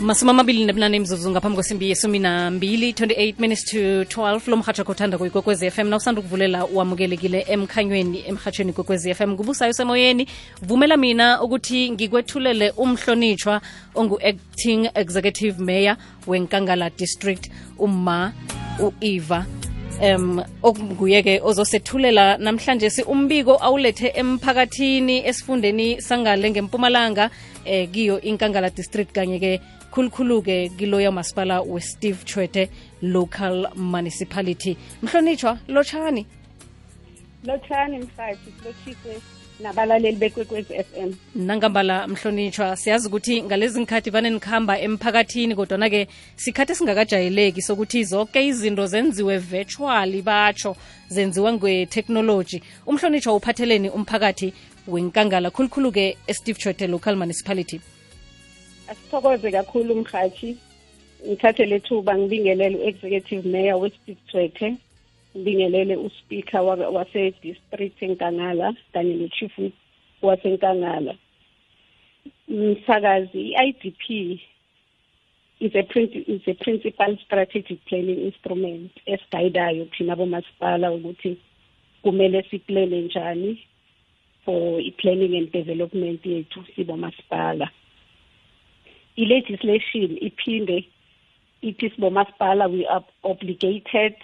masumi amabili nebunane mzuzu ngaphambi kwesimbi yesumi nambili 28 minutes to 12 lo mhatsho kothanda kuyikwekwezi FM na usanda ukuvulela wamukelekile emkhanyweni emhatshweni kokwezi FM ngubusayo semoyeni vumela mina ukuthi ngikwethulele umhlonitshwa ongu-acting executive mayor wenkangala district umma u-eva um okunguye-ke ozosethulela namhlanje si umbiko awulethe emphakathini esifundeni sangale ngempumalanga eh kiyo inkangala district kanye-ke khulukhulu-ke kiloya masipala westeve chwete local municipality. Mhlonitshwa lotshani lotshani mhlathi lotshise nabalaleli bekwekwezi FM nangambala mhlonitshwa siyazi ukuthi ngalezi ngikhathi vane nikhamba emphakathini kodwana-ke sikhathi esingakajayeleki sokuthi zonke izinto zenziwe virtually batsho zenziwa ngwe-technology umhlonitshwa uphatheleni umphakathi wenkangala. Khulukhulu-ke esteve chwete local municipality asithokoze kakhulu mhathi ngithathe lethuba ngibingelele u-executive mayor wesibithwethe ngibingelele uspeaker wase-district enkangala kanye ne-chief wasenkangala. Msakazi i-idp is a, is a principal strategic planning instrument esigayidayo thina bomasipala ukuthi kumele siplane njani for i-planning and development yethu sibomasipala. I-legislation iphinde ithi sibomasipala we are obligated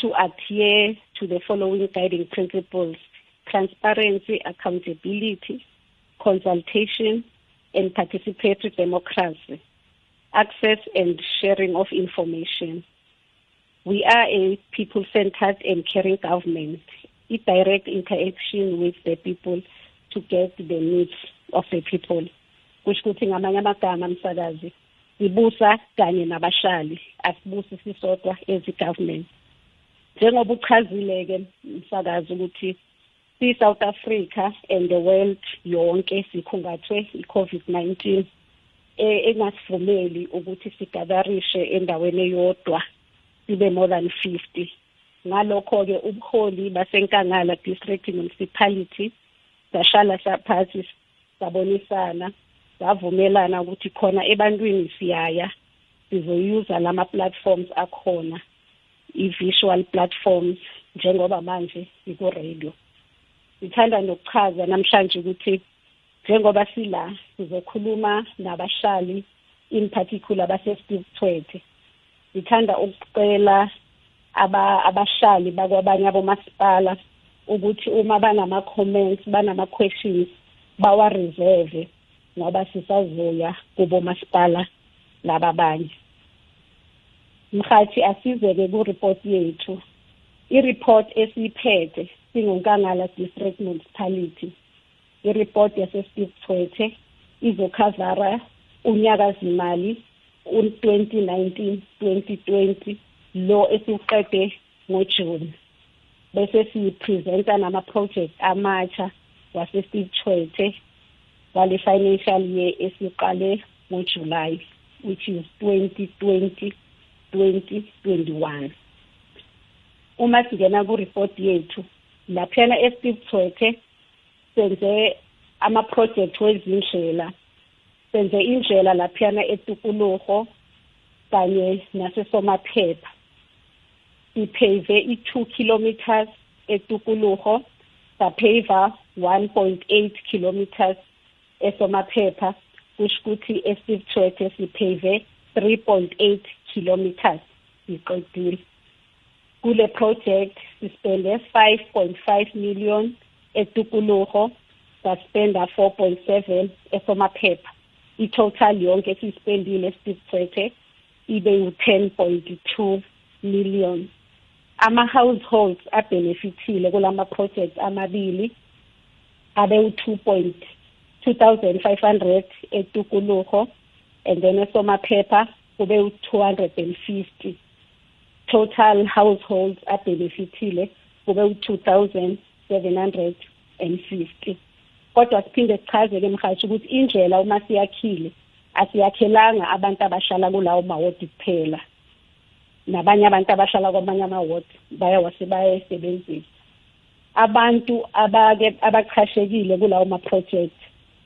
to adhere to the following guiding principles transparency, accountability, consultation, and participatory democracy, access and sharing of information. We are a people centered and caring government, a direct interaction with the people to get the needs of the people. Kusho ukuthi ngamanye amagama msakazi sibusa kanye nabashali asibusi sisodwa as i-government njengoba uchazile-ke msakazi ukuthi si-south africa and the world yonke sikhungathwe i-covid-19 engasivumeli ukuthi sigadarishe endaweni eyodwa sibe more than 50 ngalokho-ke ubuholi basenkangala district municipality sashala saphathi sabonisana savumelana ukuthi khona ebantwini siyaya sizoyuza lama-platforms akhona i-visual platforms njengoba manje iku-radio. Ngithanda nokuchaza namhlanje ukuthi njengoba sila sizokhuluma nabahlali in particular base-steve twethe. Ngithanda ukucela aba abahlali bakwabanye abomasipala ukuthi uma banama-comments banama-questions bawa-reserve. Ngoba sisazoya kubomasipala laba abanye mhathi asizeke ku-report yethu. I-report esiyiphethe singunkangala district municipality. I-report yasesteve thwethe izokhavara unyakazimali u-2019 2020 lo esiwuqede ngojuni. Bese siyipresenta nama-project amatsha wasesteve thwethe wale financial year esiqale ngojuly which is 2020 2021 uma singena ku-report yethu laphana esteve thwethe senze ama-project wezindlela senze indlela laphana etukuluho kanye nasesomaphepha. Siphave i-two kilometers etukuluho saphava one point eight kilometers esomaphepha kusho ukuthi esteve thwethe siphave three point eight kilometers siqedile kule project sispende 5.5 million etukuluho saspenda 4.7 esomaphepha. I-total yonke siyispendile sisithethe ibe u-10.2 million. Ama-households abhenefithile kulama-project amabili abe u-2 2500 etukuluho and then esomaphepha kube u-250 total households abhenefithile kube u-2750 kodwa siphinde sichaze-ke mhathi ukuthi indlela uma siyakhile asiyakhelanga abantu abahlala kulawo mawodi kuphela. Nabanye abantu abahlala kwamanye amawodi bayawase bayayisebenzisa. Abantu abake abachashekile kulawo ma-project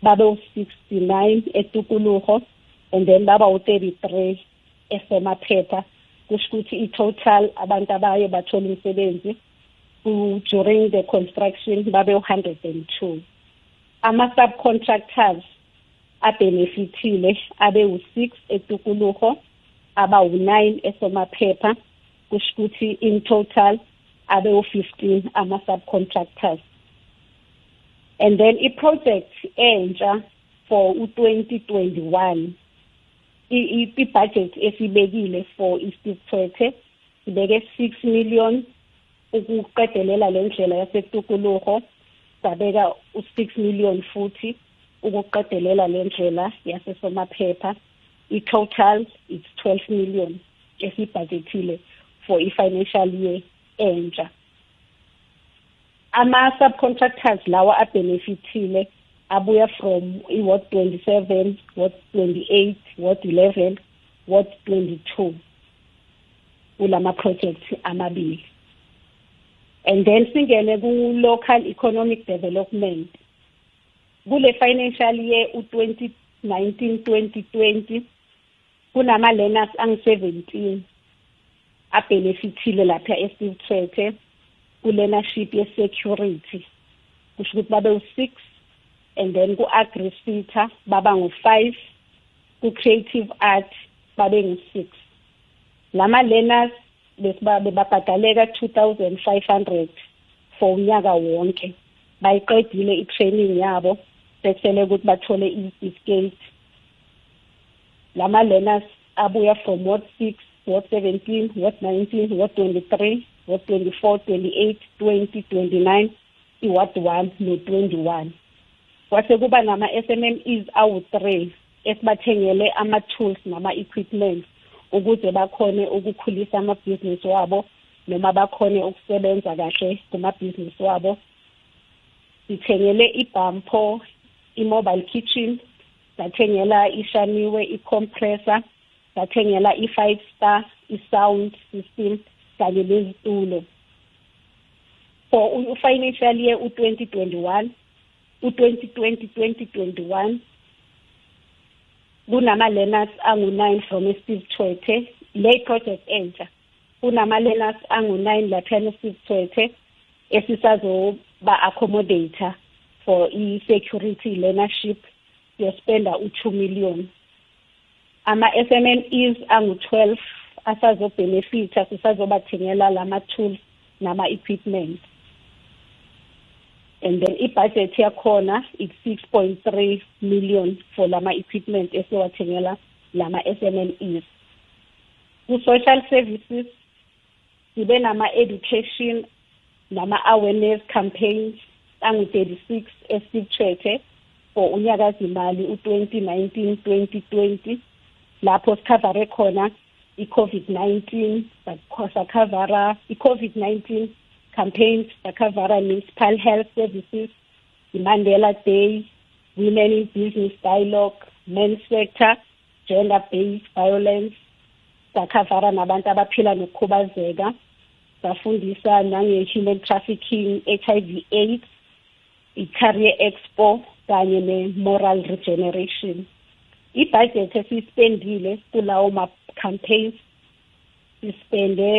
babe u-69 etukuluho and then baba u-33 esemaphepha kusho ukuthi i-total abantu abaye bathola imisebenzi during the construction babe u-102 ama-subcontractors abenefithile abe u-6 etukuluho aba u-9 esomaphepha. Kusho ukuthi in total abe u-15 ama-subcontractors. And then i-project entsha for u-2021 i-budget esibekile for isithethe sibeke 6 million ukuqedelela le ndlela yasetukuluho sabeka u-6 million futhi ukuqedelela le ndlela yasesomaphepha. I-total it's 12 million esibhajethile for i-financial year entsha. Ama-subcontractors lawa abenefithile abuya from i-ward 27 ward 28 ward 11 ward 22 kulama projects amabili. And then singene ku-local economic development. Kule financial year u-2019 2020 kunama learners angu-17 abenefithile lapha esithethe ku-learnership ye-security. Kusho ukuthi babe u-six and then ku-agri theatre baba ngu-five ku-creative art babe ngu-six. La ma-learners bebabhadaleka two thousand five hundred for unyaka wonke. Bayiqedile i-training yabo sekusele ukuthi bathole i-certificate la ma-learners abuya from ward six ward seventeen ward nineteen ward twenty-three. ngo-24 28 20 29 iward 1 no-21 kwase kuba nama-SMMEs awu-3 esibathengele ama-tools nama-equipment ukuze bakhone ukukhulisa amabhizinisi wabo noma bakhone ukusebenza kahle kumabhizinisi wabo. Sithengele ibhampo i-mobile kitchen sathengela ishaniwe i-compressor sathengela i-five star i-sound system kanye nezitulo. For u-financial year u-2021 u-2020 2021 kunama-learners angu-nine from steve chwethe le project entsha kunama-learners angu-nine laphana steve chwethe esisazoba-accommodator for i-security learnership siyospenda u-two million. ama-SMMEs angu-12 asazobhenefitha sisazobathengela lama-tools nama-equipment and then i-budget yakhona it's 6.3 million for lama equipment esiwathengela lama SMMEs ku-social services sibe nama-education nama-awareness campaigns. Angu-36 esibchethe for unyakazimali u-2019 2020 lapho sikhavare khona i-covid-19 sakhavara i-covid-19 campaigns sakhavara municipal health services i-mandela day women in business dialogue men sector gender based violence sakhavara nabantu abaphila nokukhubazeka safundisa nange-human trafficking HIV AIDS i-career expo kanye ne-moral regeneration ibudget esiyispendile kulawo ma-campaigns sispende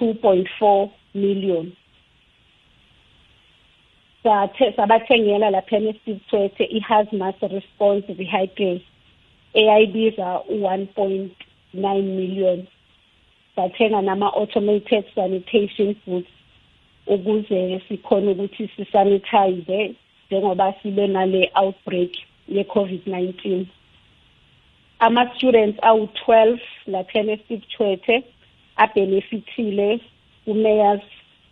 2.4 million. Sathe sabathengela laphana esithwethe i-hazmat response vehicles eyayibiza u-1.9 million. Sathenga nama-automated sanitation goods ukuze sikhone ukuthi sisanitize njengoba sibe nale outbreak ye-covid-19 ama-students awu-12 laphana esibchwethe abenefithile. Ku-mayors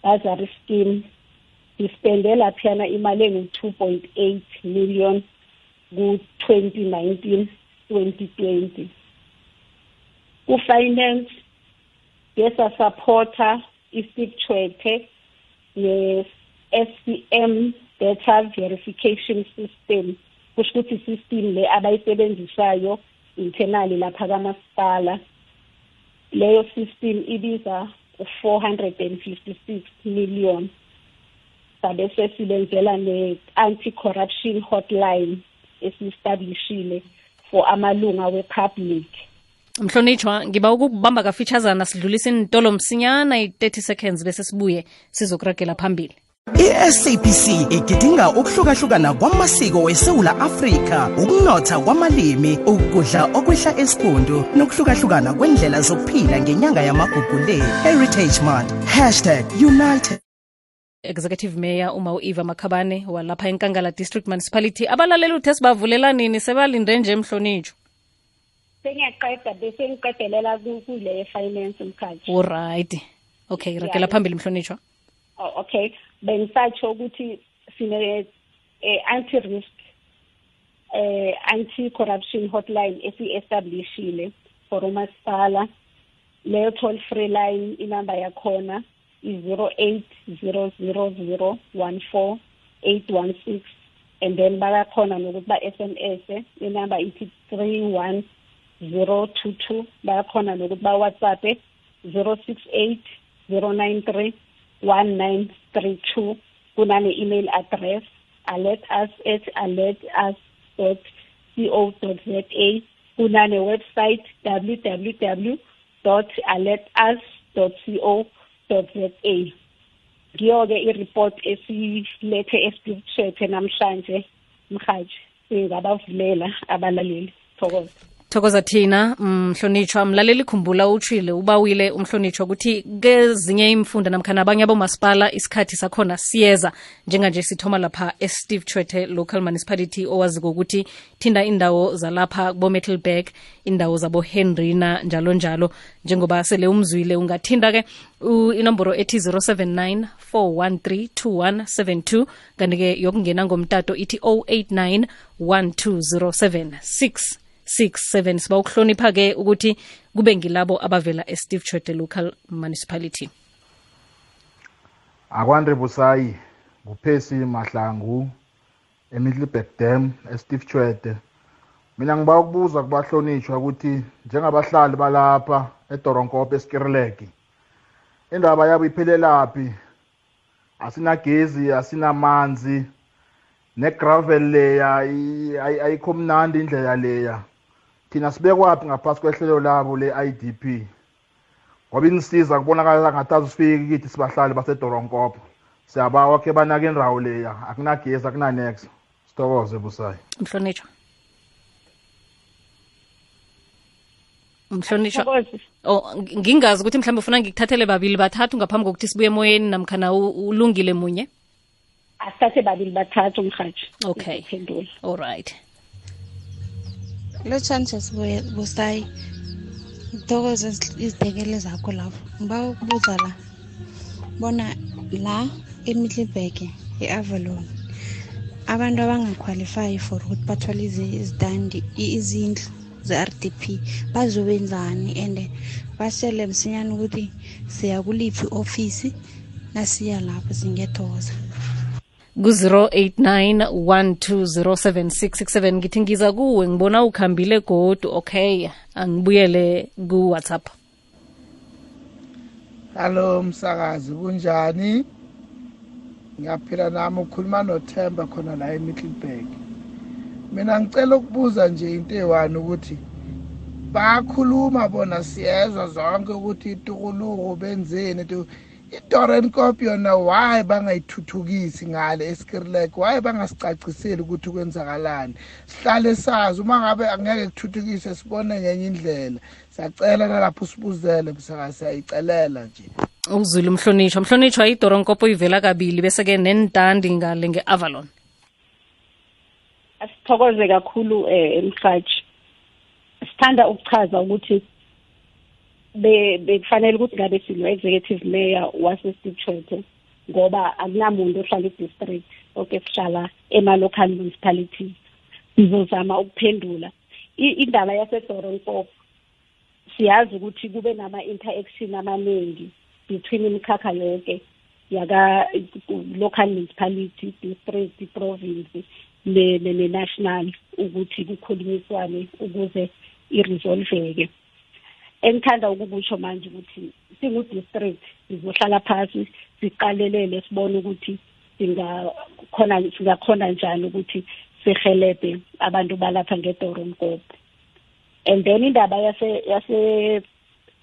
bursary scheme sispende laphiyana imali engu-two point eight million ku-twenty nineteen twenty twenty. Ku-finance ngesasapota isibchwethe ne-SCM data verification system kusho ukuthi system le abayisebenzisayo internally lapha kamasipala. Leyo system ibiza u-456 million. Sabe sesibenzela ne-anti-corruption hotline esiyistablishile for amalunga we-public. Mhlonitshwa ngiba ukubamba kafitshazana sidlulise intolo msinyana i-30 seconds bese sibuye sizokuragela phambili. i-SABC igidinga ukuhlukahlukana kwamasiko wesewula afrika ukunotha kwamalimi, ukudla okwehla esikhundu nokuhlukahlukana kwendlela zokuphila ngenyanga yamagugu le. Heritage Month #united. Executive mayor uma u-eva makhabane walapha enkangala district municipality. Abalaleli uthe sibavulela nini? Sebalinde nje mhlonitsho sengiyaqeda bese ngiqedelela ku- kule finance mkhathi oright okay ragela phambili mhlonitshwa. Oh, okay bengisatsho ukuthi sine eh, anti risk eh anti corruption hotline esi-establishile for umasipala. Leyo toll free line inamba yakhona i-zero eight zero zero zero one four eight one six. And then bayakhona nokuthi ba-sms inamba ithi three one zero two two. Bayakhona nokuthi ba-whatsapp zero six eight zero nine three 1932 kunane-email address alert us at alert us co za website www alert us co za. Ngiyo-ke i-report esilethe esipicture namhlanje mhaji abalaleli. Thokoza thokoza thina mhlonitshwa mlaleli khumbula utshile ubawile umhlonitshwa ukuthi kezinye imfunda namkhana abanye abomasipala isikhathi sakhona siyeza. Njenganje sithoma lapha esteve chwete local municipality owaziko ukuthi thinda indawo zalapha bo-metalberg indawo zabo-henrina njalo njalo njengoba sele umzwile ungathinda-ke inomboro ethi 079 413 2172 kanti-ke yokungena ngomtato ithi 089 12076 67 siba ukuhlonipha ke ukuthi kube ngilabo abavela esteve chode local municipality. Akwande busayi nguphesi mahlangu emiddleburg dam esteve chwede mina ngiba ukubuza kubahlonishwa ukuthi njengabahlali balapha edoronkopo eskirileki indaba yabo iphelelaphi? Asinagezi asinamanzi negravel leya i- ayi- ayikho mnandi indlela leya. Thina sibekwaphi ngaphasi kwehlelo labo le-idp ngoba inisiza kubonakala ngathi azifiki kithi sibahlali basedoronkopo siyabawa khe banake indawo leya. Akunagesi akunanex. Sithokoze busayi. Mhlonitshwa mhlonitshwa oh ngingazi ukuthi mhlawumbe ufuna ngikuthathele babili bathathu ngaphambi kokuthi sibuye emoyeni namkhana ulungile munye? Asithathe babili bathathu mhaji Okay. all alright lotshani sesibuye busayi ngithokoze izidekele zakho lapho ngiba ukubuza la bona la emiddleburg e-avalon abantu abangaqualifyi for ukuthi bathole izi- izitandi i- izindlu ze-rdp bazobenzani and basele msinyane ukuthi siya kuliphi ofisi nasiya lapho singethoza ku-089 1207667 ngithi ngiza kuwe ngibona ukhambile godu okay angibuyele ku-whatsapp Hallo msakazi kunjani? Ngiyaphila nami ukhuluma noThemba khona la eMiddelburg. Mina ngicela ukubuza nje into eyi-one ukuthi bayakhuluma bona siyezwa zonke ukuthi itukuluku benzeni tu iDorenkop yona why bangayithuthukisi ngale eSkirlek why bangasicaciseli ukuthi kwenzakalani? Sihlale sazi uma ngabe angeke kuthuthukise sibone ngenye indlela. Siyacela nalapho sibuzele msakazi siyayicelela nje. Uzwile umhlonishwa mhlonishwa idoronkopo ivela kabili bese-ke nentandi ngale nge-avalon. Asithokoze kakhulu eh emhaji sithanda ukuchaza ukuthi be bekufanele ukuthi ngabe sino-executive mayor wasesitshwethe ngoba akunamuntu ohlala i-district oke sihlala ema-local municipalities. Sizozama ukuphendula. I- indaba yasedoronkopo siyazi ukuthi kube nama-interaction amaningi between imikhakha yonke yaka local municipality district province ne- ne- ne-national ukuthi kukhulunyiswane ukuze iresolveke. Engithanda ukukusho manje ukuthi singu-district sizohlala phasi siqalelele sibone ukuthi singakhona singakhona njani ukuthi sihelebhe abantu balapha ngedoronkopo and then indaba yase yase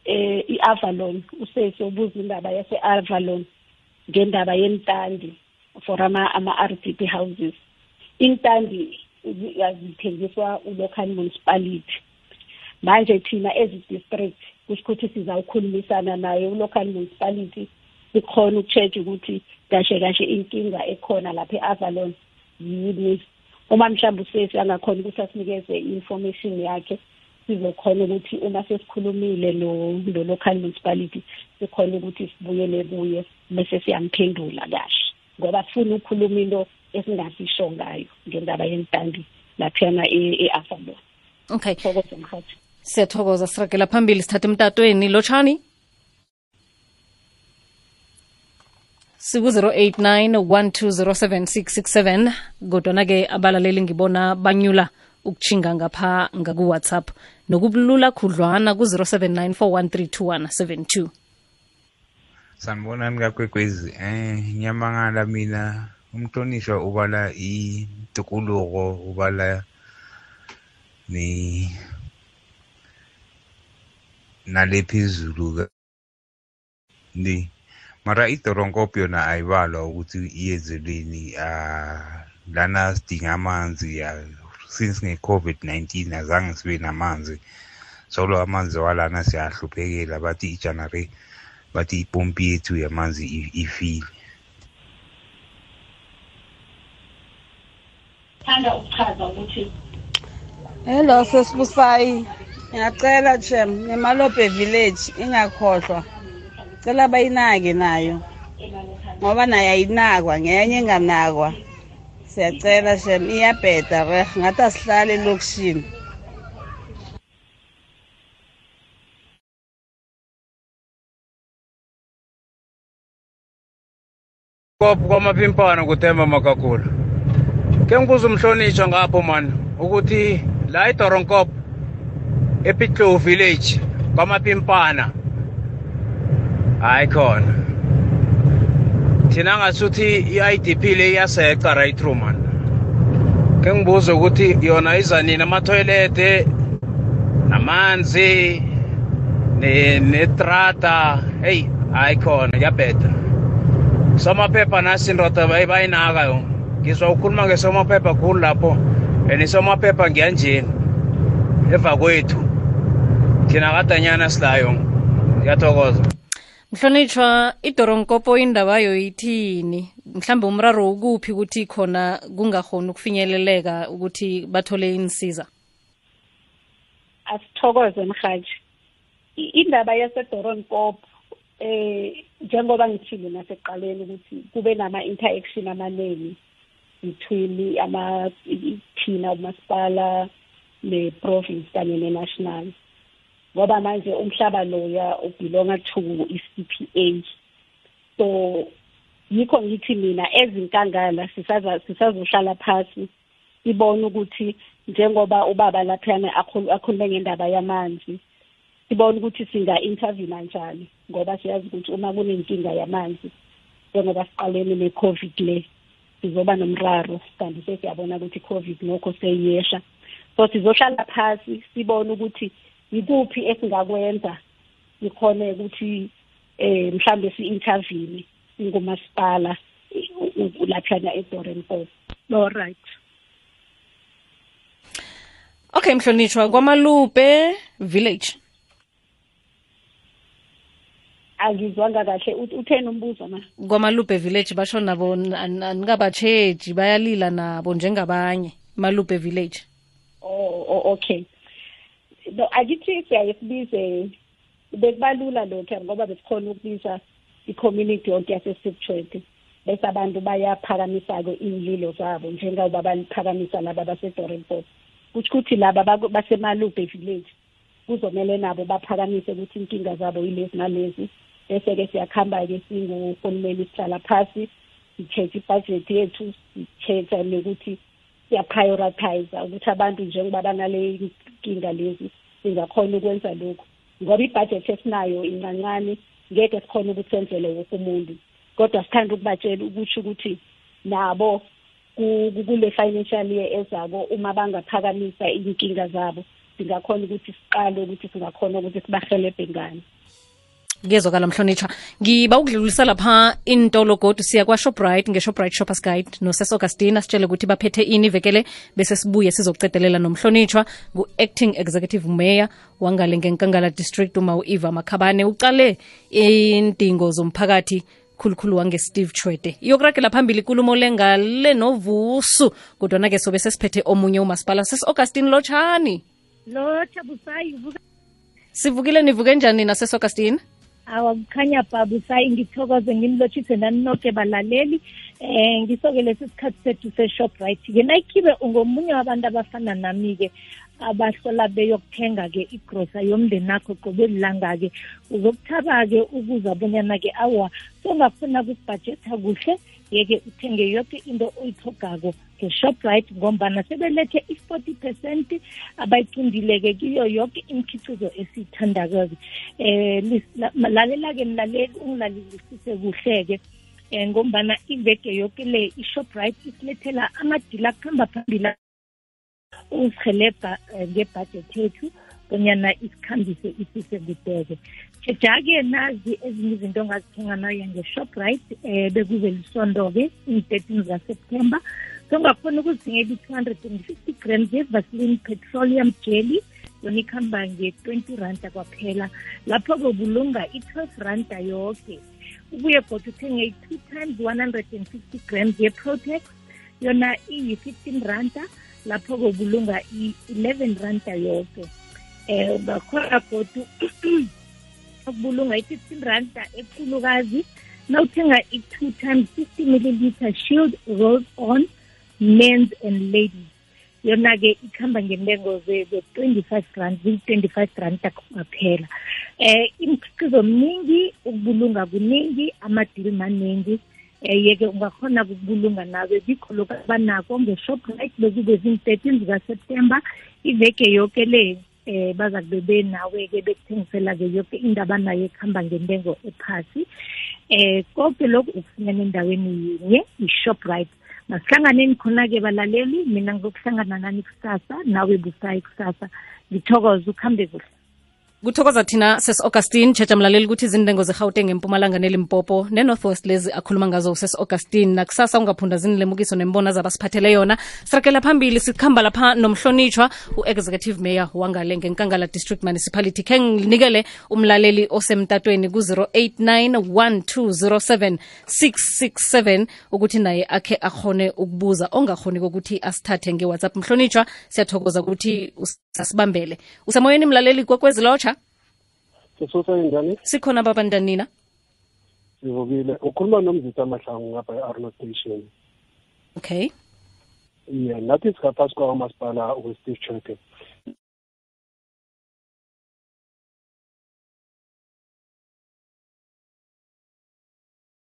eh iAvalon usese ubuza indaba yase Avalon ngendaba yentandi for ama ama RDP houses. Intandi yazithengiswa ulocal municipality. Manje thina as district kusho ukuthi sizawukhulumisana naye ulocal municipality sikhona uku-check ukuthi kahle kahle inkinga ekhona lapha e-avalon yini. Uma mhlawumbe usesi angakhona ukuthi asinikeze i-information yakhe sizokhona ukuthi uma sesikhulumile lo lo local municipality sikhona ukuthi sibuyele kuye bese siyamphendula kahle. Ngoba sifuna ukukhuluma into esingasisho ngayo ngendaba yentandi laphiyana e-avalon. Okay. Siyathokoza siragela phambili sithathe emtatweni. Lotshani? Siku-089 1207667 kodwana-ke abalaleli ngibona banyula ukuchinga ngapha ngakuwhatsapp. Nokulula khudlwana ku-079 4132172 sanibonani kakwekwezi eh nyamangala mina umhlonishwa ubala itukuluko ubala ni nalephezulu ni mara idoronkopo yona ayibalwa ukuthi iyenzelweni uh, lana sidinga amanzi uh, since nge-covid-19 azange sibe namanzi. Solo amanzi walana siyahluphekela bathi ijanare bathi ipompi yethu yamanzi ifile thanda ukuchaza ukuthi hello sesibusayi. Ngiyacela chem nemalope village ingakhohlwa. Cela bayinake nayo ngoba nayo ayinakwa ngenye enganakwa siyacela shem iyabheda reh ngathi asihlale elokishini. Kopho kwamapimpana kuthemba makakula ke ngibuza umhlonishwa ngapho mani ukuthi la idoronkop epitlow village kwamapimpana hayi khona. Thina ngasuthi i-idp le iyaseca right through man ke ngibuza ukuthi yona iza nini? Amathoyilete namanzi ne- netrata. Heyi hayi khona kuyabheda. Somaphepha nasi indoda bayi- bayinaka yo. Ngizwa ukhuluma ngesomaphepha khulu lapho and isomaphepha ngiyanjeni eva kwethu. Thina kadanyana silayo ngiyathokoza. Mhlonitshwa idoronkopo indaba yayo ithini mhlambe umraro ukuphi ukuthi khona kungakhoni ukufinyeleleka ukuthi bathole insiza? Asithokoze mhaji I- indaba yasedoronpop eh njengoba ngithile nasekuqaleni ukuthi kube nama-interaction amaningi between ama i- thina umasipala ne-province kanye ne-national. Ngoba manje umhlaba loya ubelonga to i-CPA so yikho ngithi mina ezinkangala sisaza sisazohlala phansi sibone ukuthi njengoba ubaba laphana akhulu- akhulume ngendaba yamanzi sibone ukuthi singa-intervene njani ngoba siyazi ukuthi uma kunenkinga yamanzi njengoba siqalene ne-covid le sizoba nomraro kanti sesiyabona ukuthi i-covid nokho seyiyehla. So sizohlala phasi sibone ukuthi yikuphi esingakwenza sikhone ukuthi eh mhlambe si-intervene singumasipala laphana edorenpop all right. Okay mhlonitshwa kwamalupe village. Angizwanga kahle. Uth- utheni umbuzo ma? Kwamalupe village basho nabo an- anikabatsheji bayalila nabo njengabanye malupe village. Oh oh, okay. No akithi siyaye sibize bekubalula lokho ngoba besikhona ukubiza i-community yonke yasesiptshwete bese abantu bayaphakamisa-ke iy'lilo zabo njengoba baliphakamisa laba basedorenport kusho ukuthi laba baku- basemalube village kuzomele nabo baphakamise ukuthi inkinga zabo yilezi nalezi. Bese-ke siyakuhamba-ke singuhulumeni sihlala phasi si-check ibhajethi yethu si-check-a nokuthi siyaprioritize ukuthi abantu njengoba banale nkinga lezi singakhona ukwenza lokhu. Ngoba ibhajethi esinayo incancane ngeke sikhone ukuthi senzele wonke umuntu. Kodwa sithanda ukubatshela ukusho ukuthi nabo ku- ku- kule financial year ezako uma bangaphakamisa inkinga zabo singakhona ukuthi siqale ukuthi singakhona ukuthi sibahelebhe ngani. Kuyezwakala mhlonitshwa ngiba ukudlulisa lapha intolo godu siya kwa-shoprite nge-shoprite shoppers guide noses augustina sitshele ukuthi baphethe ini vekele bese sibuye sizocedelela nomhlonitshwa ngu-acting executive mayor wangale ngenkangala district uma u-eva makhabane. Uqale indingo zomphakathi khulukhulu wange-steve chwede iyokuragela phambili ikulumo lengale novusu kodwana-ke sobe sesiphethe omunye umasipala. Sesi-augustine lotshani lotsha busayi sivukile nivuke njani nasesi-augustine awa kukhanya ba busayi ngithokoze ngimlotshise naninoke balaleli. Eh ngisoke lesi sikhathi sethu se-shoprite-ke nayikhibe ungomunye wabantu abafana nami-ke abahlola beyokuthenga-ke igrosa yomndeni akho qobe lilanga-ke. Uzokuthaba-ke ukuza bonyana-ke awa songafuna ukubhajetha kuhle. Yeke uthenge yoke into oyithogako nge-shoprite ngombana sebelethe i-forty percent abayicundile-ke kiyo yoke imikhiqizo esiyithandako-ke. Um lalela-ke mlaleli ungilalelisise kuhle-ke um ngombana iveke yoke le i-shoprite isilethela amadila akuhamba phambili usihelebha um ngebhajethi yethu. Bonyana isikhambise isise kudeke tshejake nazi ezinye izinto ongazithenga nayo nge-shoprite um bekuze lisondo-ke in-thirteen zaseptember songakhona ukuzithengela i-two hundred and fifty grams ye-vaseline petroleum jelly. Yona ikuhamba nge-twenty randa kwaphela. Lapho-ke ubulunga i-twelve randa yoke. Ubuye kodwa uthenge i-two times one hundred and fifty grams ye-protex. Yona iyi-fifteen randa. Lapho-ke ubulunga i-eleven randa yoke. Um ungakhona godu ukubulunga i-fifteen randa ekhulukazi. Nawuthenga i-two times fifty milliliter shield roll on men's and ladies. Yona-ke ikuhamba ngentengo ze-twenty-five rand ziyi-twenty-five randa kwaphela. Um imikhiqizo mningi ukubulunga kuningi amadili maningi um yeke ungakhona ukubulunga nawe bikho lokhu abanako nge-shoprite bekube zini-thirteen zikaseptemba iveke yoke le. Um baza kube benawe-ke bekuthengisela-ke yoke indaba nayo ekuhamba ngentengo ephasi. Um konke lokhu ukufunyana endaweni yinye i-shoprite. Masihlanganeni khona-ke balaleli mina ngizokuhlangana nani kusasa nawe busayi kusasa. Ngithokoze ukuhambe kuhle. Kuthokoza thina ses augustine tshetsha mlaleli ukuthi izindengo zerhawuteng empumalanga nelimpopo ne-northwest lezi akhuluma ngazo ses augustine. Nakusasa ungaphunda zinilemukiso nembona zabasiphathele yona. Sirakela phambili sikhamba lapha nomhlonitshwa u-executive mayor wangale ngenkangala district municipality. Khe nginikele umlaleli osemtatweni ku-089 1207 667 ukuthi naye akhe akhone ukubuza ongakhoni kokuthi asithathe nge-whatsapp. Mhlonitshwa siyathokoza ukuthi usasibambele usemoyeni mlaleli kwekwezi sisusa njani? Sikhona babantanina sivukile. Ukhuluma nomzisi amahlangu ngapha e-arno station. Okay. Ye nathi singaphasi kwamasipala westeve chuke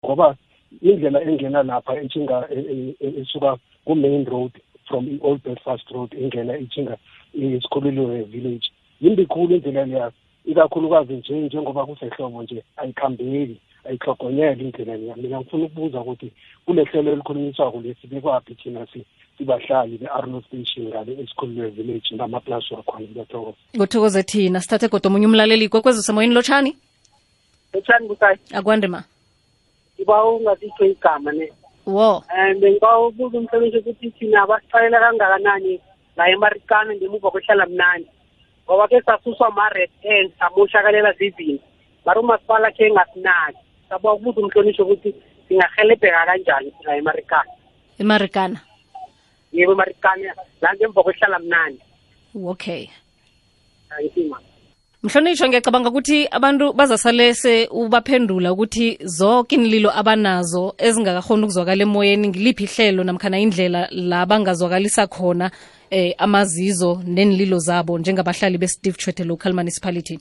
ngoba indlela engena lapha etshinga esuka ku-main road from i-old belfast road ingena itshinga esikhululiwe village. Yimbi khulu indlela leya ikakhulukazi nje njengoba kusehlobo nje ayikhambeki ayihlogonyeli indlela leya. Mina ngifuna ukubuza ukuthi kule hlelo elikhulunyiswako lesi bekwaphi thina sibahlali be-arno station ngale esikhululiwe village ngamaplasi wakhona ngiyathokoza kuthokoze thina sithathe kodwa omunye umlaleli. Kwekwezi semoyeni lotshani? Lotshani busayi akwande ma? Ngiba ungasitsho igama ne wo. Um bengiba ubuza umhlonishwa ukuthi thina basifalela kangakanani? La emarikana ngemuva kwehlala mnandi. Ngoba ke sasuswa ma-red hand samoshakalela zizinto mari umasipala khe ngasinaki. Saba ukubuza umhlonishwa ukuthi singahelebheka kanjani la emarikana? emarikana. Yebo emarikana la ngemva kwehlala mnandi. Okay. Ayitima mhlonishwa ngiyacabanga ukuthi abantu bazasalese ubaphendula ukuthi zonke inililo abanazo ezingakakhoni ukuzwakala emoyeni ngiliphi ihlelo namkhana indlela la bangazwakalisa khona eh amazizo nenililo zabo njengabahlali be-steve chwete local municipality?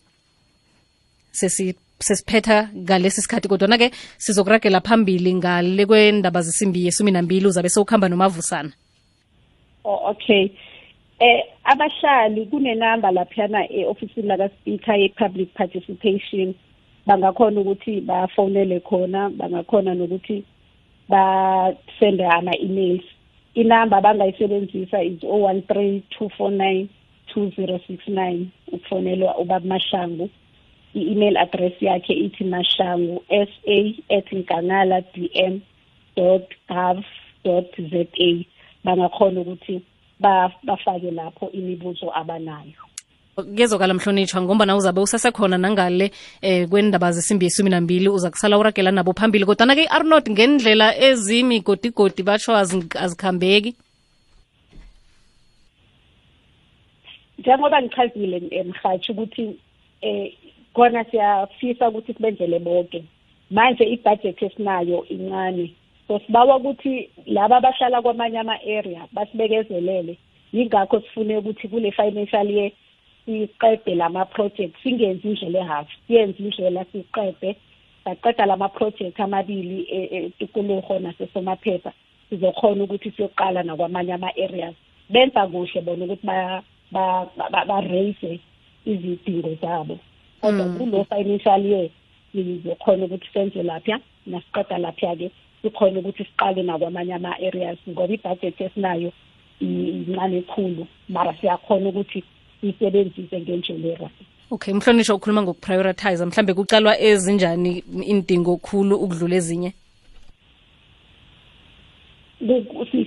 Sesi sesiphetha ngalesi sikhathi kodwana-ke sizokuragela phambili ngale kwendaba zesimbi yesumi nambili uzabe sewukuhamba nomavusana. Oh, okay eh abahlali kunenamba laphana e-ofisini laka-speaker ye-public participation. Bangakhona ukuthi bafonele khona bangakhona nokuthi basende ama-emails. Inamba abangayisebenzisa is 013 249 2069 ukufonelwa ubaba mashangu i-email address yakhe ithi mashangu sa at nkangala dm gov za bangakhona ukuthi bafake lapho imibuzo abanayo. Kezokala mhlonitshwa ngoba uzabe usasekhona nangale eh kwendaba zesimbi yesumi nambili uza kusala uragela nabo phambili. Kodwana-ke i-arnold ngendlela ezimigodigodi batsho azikhambeki? Njengoba ngichazile mhathi ukuthi eh khona siyafisa ukuthi sibenzele bonke manje ibhajethi esinayo incane so sibawa ukuthi laba abahlala kwamanye ama-area basibekezelele. Yingakho sifune ukuthi kule financial year siqede lama-project singenzi indlela ehalf siyenze indlela siqede. Saqeda lama-project amabili etukuluho nasesomaphepha. Sizokhona ukuthi siyoqala nakwamanye ama-areas. Benza kuhle bona ukuthi ba-raise izidingo zabo. Kodwa kulo financial year sizokhona ukuthi senze lapha nasiqeda lapha-ke. Sikhona ukuthi siqale nakwamanye ama-areas ngoba ibhajethi esinayo incane khulu. Mara siyakhona ukuthi siyisebenzise ngendlela okay mhlonishwa ukhuluma ngokuprioritize mhlambe kucalwa ezinjani indingo khulu ukudlula ezinye?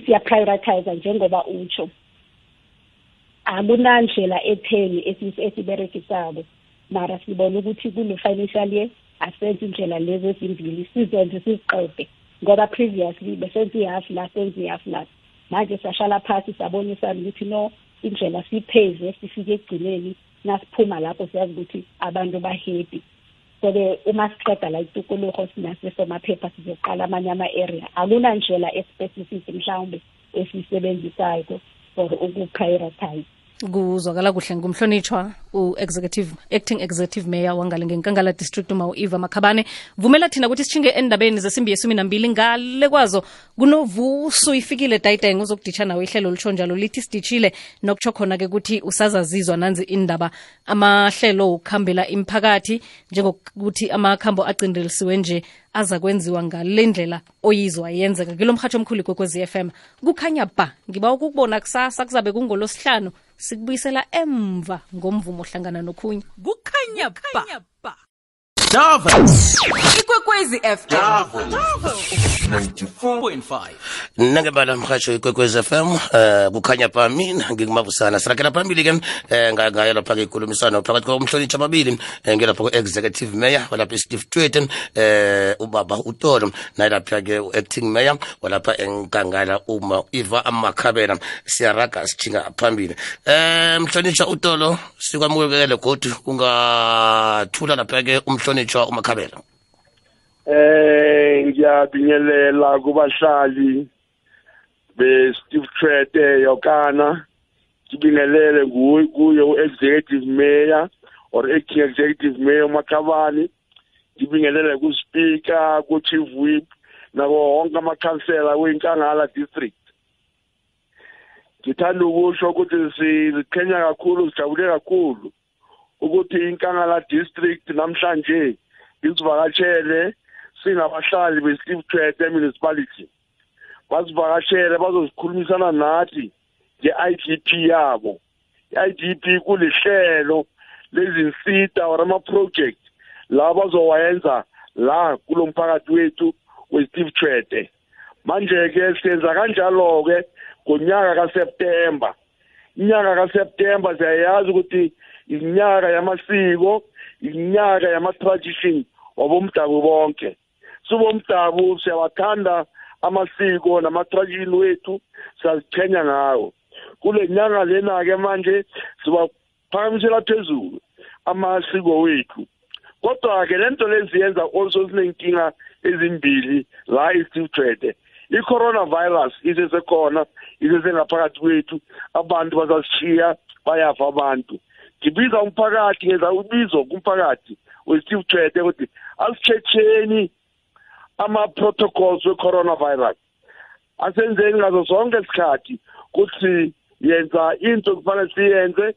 Siyaprioritize njengoba utsho. Akunandlela etheni esiberekisako mara sibona ukuthi kule financial year asenze indlela lezi ezimbili sizenze siziqede. Ngoba previously besenze ihafu la senze ihafu la. Manje siyashala phasi sabonisana ukuthi no indlela sipheze sifike ekugcineni nasiphuma lapho siyazi ukuthi abantu bahappy. So-ke uma siqeda la itukuluho sinasesomaphepha sizoqala amanye ama-area. Akunandlela especific mhlawumbe esiyisebenzisayo for ukuprioritize. Kuzwakala kuhle ngumhlonitshwa u-executive acting executive mayor wangale ngenkangala district uma u-eva makhabane. Vumela thina ukuthi sishinge endabeni zesimbi yesumi nambili ngale kwazo kunovusu ifikile dayidayeng uzokuditsha nawe ihlelo lisho njalo lithi siditshile nokutsho khona-ke ukuthi usazazizwa nanzi indaba amahlelo okuhambela imphakathi njengokuthi amakhambo acindelisiwe nje aza kwenziwa ngale ndlela oyizwa yenzeka. Kilo mhatsho omkhulu kwekwez f m. Kukhanya ba ngiba ukukubona kusasa kuzabe kungolosihlanu sikubuyisela emva ngomvumo hlangana nokhunye. Kukhanya ba Dava ikwekwezi FM 94.5 nangebala mhasho ikwekwezi fm um kukhanya pa mina ngingumavusana. Sirakela phambili ke um ngayo lapha-ke ikhulumiswano phakathi komhlonitshi amabili um ngelapha ku-executive mayor walapha steve tweten um ubaba utolo naye lapha-ke u-acting mayor walapha enkangala uma iva amakhabela. Siyaraga sijhinga phambili. Um mhlonitsha utolo sikwamukele godu ungathula lapha-ke umhlonitshwa umakhabela eh ngiyabingelela kubahlali be-steve trete yokana ngibingelele kuye u-executive mayor or executive mayor makhabani ngibingelele kuspeaker ku-chief whip nako wonke amakhansela weyinkangala district ngithanda ukusho ukuthi siziqhenya kakhulu sijabule kakhulu ukuthi inkangala district namhlanje isivakatshele singabahlali be-steve trete municipality. Basivakashele bazosikhulumisana nathi nge-idp yabo. I-idp kulihlelo lezinsita or ama-project la bazowayenza la kulo mphakathi wethu we-steve trete manje-ke senza kanjalo-ke ngonyaka kaseptemba inyaka kaseptemba siyayazi ukuthi iminyaka yamasiko iminyaka yama-tradition wabomdabu bonke. Subomdabu siyawathanda amasiko nama-tradition wethu siyaziqhenya ngawo. Kule nyanga lena-ke manje siwaphakamisela phezulu amasiko wethu. Kodwa-ke le nto leziyenza also sinenkinga ezimbili la i-steve trede i-coronavirus isesekhona isesengaphakathi kwethu abantu bazasishiya bayafa abantu. Ngibiza umphakathi ngenza ubizo kumphakathi we-steve trede ukuthi asitshetheni ama-protocols we-coronavirus. Asenzeni ngazo zonke isikhathi ukuthi yenza into kufanele siyenze.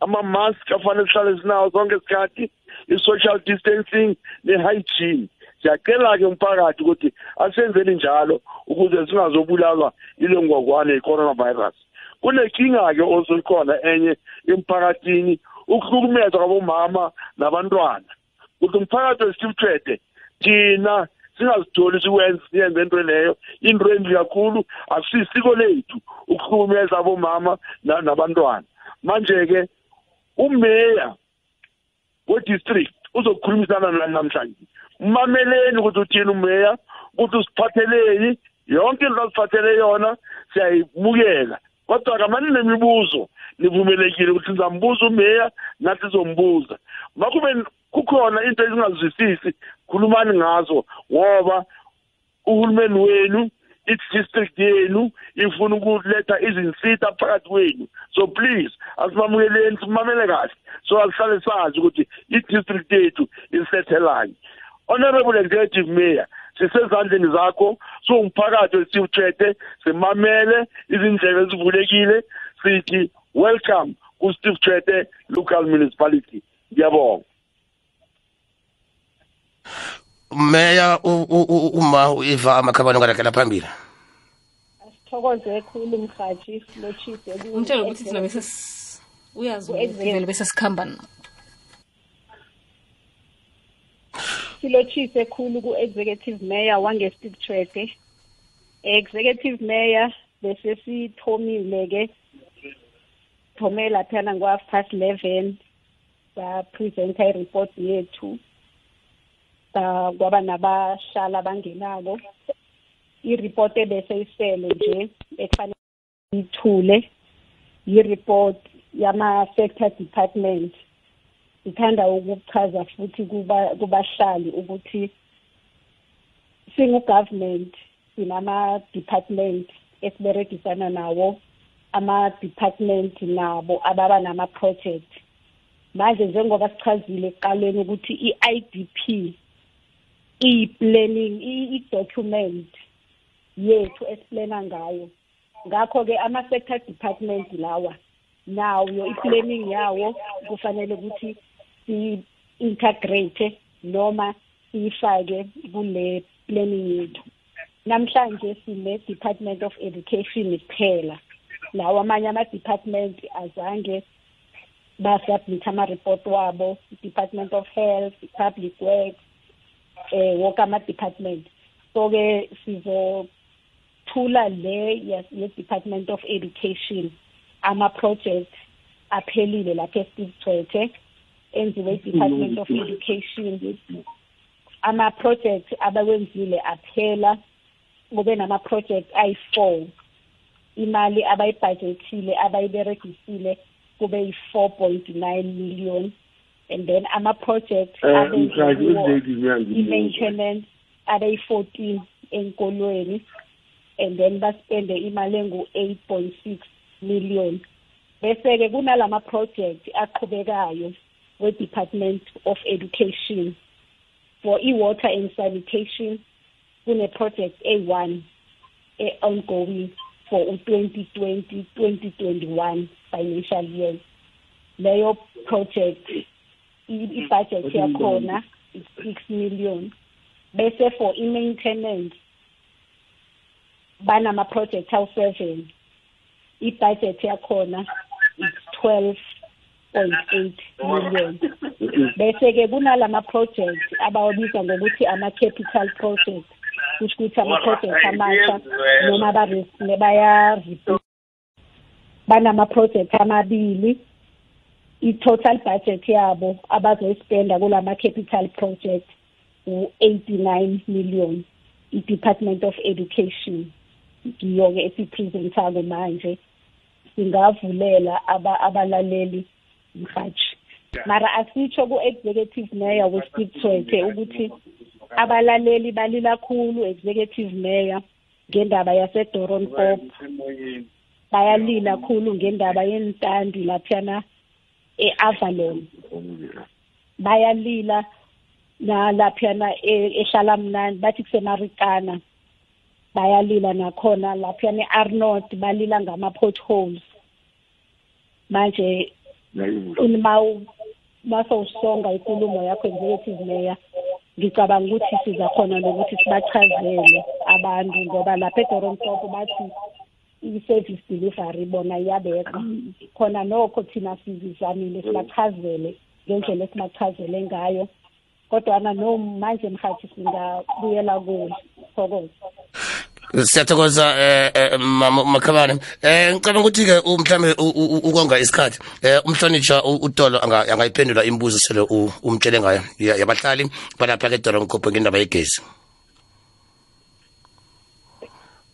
Ama-mask afanele sihlale sinawo zonke isikhathi i-social distancing ne-hygiene. Siyacela-ke umphakathi ukuthi asenzeni njalo ukuze singazobulalwa ile ngwagwane i-coronavirus kunenkinga-ke osulikhona enye emphakathini ukuhlukumeza kwabomama nabantwana. Ukuthi umphakathi wesiteve trade thina singazitholi siyenze into leyo. Into embi kakhulu akusisiko lethu ukuhlukumeza abomama na- nabantwana. Manje-ke umeya we-district uzokukhulumisana nani namhlanje? Mameleni ukuthi uthini umeya ukuthi usiphatheleni yonke into asiphathele yona siyayibukela. Kodwa kamani nemibuzo. Nivumelekile ukuthi nizambuza umeya nathi sizombuza makube kukhona into ezingazwisisi khulumani ngazo ngoba uhulumeni wenu i-district yenu ifuna ukuletha izinsita phakathi kwenu. So please asimamukeleni simamele kahle. So asihlale sazi ukuthi i-district yethu isethelanye honorable executive mayor sisezandleni zakho siwumphakathi wesiwuthethe simamele izindlela ezivulekile sithi welcome ku-steve tshete local municipality. Ngiyabonga. Meya u- u- u- uma uiva amakhabani ongalakela phambili? Sithokoze khulu mhathi silotshise ku- umtshela ukuthi thina bese uyazi vele bese sikhamba na silotshise khulu ku-executive mayor wange-steve trede executive mayor bese sithomile-ke thome laphana ngo-half past eleven sapresenta i-report yethu kwaba nabahlala abangenako. I-report ebese isele nje ekufanele ithule yi-report yama-sector department. Sithanda ukuchaza futhi kuba- kubahlali ukuthi singu-government sinama-department esiberegisana nawo ama-department nabo ababa nama-project. Manje njengoba sichazile ekuqaleni ukuthi i-idp iyi-planning i- i-document yethu esiplana ngayo ngakho-ke ama-sector department lawa nawo i-planning yawo kufanele ukuthi si-integrate noma siyifake kule planning yethu. Namhlanje sine-department of education kuphela. Lawo amanye ama-department azange basubmit ama-report wabo i-department of health i-public works eh wonke ama-department. So-ke sizothula le ye-department of education ama-project aphelile lapha e-steve twethe enziwe i-department of education ama-project abawenzile aphela kube nama-project ayi-four. Imali abayibhajethile abayiberegisile kube yi-four point nine million. And then ama-project Eh, i-maintenance abeyi-fourteen enkolweni. And then baspende imali engu-eight point six million. Bese-ke kunalama-project aqhubekayo. we-Department of Education for E-water and sanitation kune-project A1 a ongoing for 2020-2021 financial year leyo project i-budget yakhona is six million. bese for i-maintenance banama-project awu-7 i-budget yakhona is 12 million. Bese ke kunalama project abawabiza ngokuthi ama capital project kusho ukuthi ama project amasha noma abarisk baya banama project amabili. I-total budget yabo abazoyispenda kulama capital project u-89 million i-department of education. Ngiyo-ke esipresentako manje. Singavulela abalaleli mhathi mara asitsho ku-executive mayor westeve twete ukuthi abalaleli balila khulu executive mayor ngendaba yasedoronpop bayalila khulu ngendaba yentandi laphana e-avalon. Bayalila nalaphana e- ehlala mnandi bathi kusemarikana bayalila nakhona laphana e-arnold balila ngama-potholes. Manje uma masowusonga ikulumo yakho executive mayor ngicabanga ukuthi sizakhona nokuthi sibachazele abantu ngoba lapha edorontopo bathi i-service delivery bona iyabekwa. Khona nokho thina sizizamile sibachazele ngendlela esibachazele ngayo. Kodwana no manje mhathi singabuyela kuwo thokoza siyathokoza eh eh, mama makhabane. Eh ngicabanga ukuthi ke mhlambe ukonga isikhathi. Eh umhlonitsha u- utolo anga- angayiphendula imibuzo sele u- umtshele ngayo ya- yabahlali balapha ke Doronkopo ngendaba yegezi.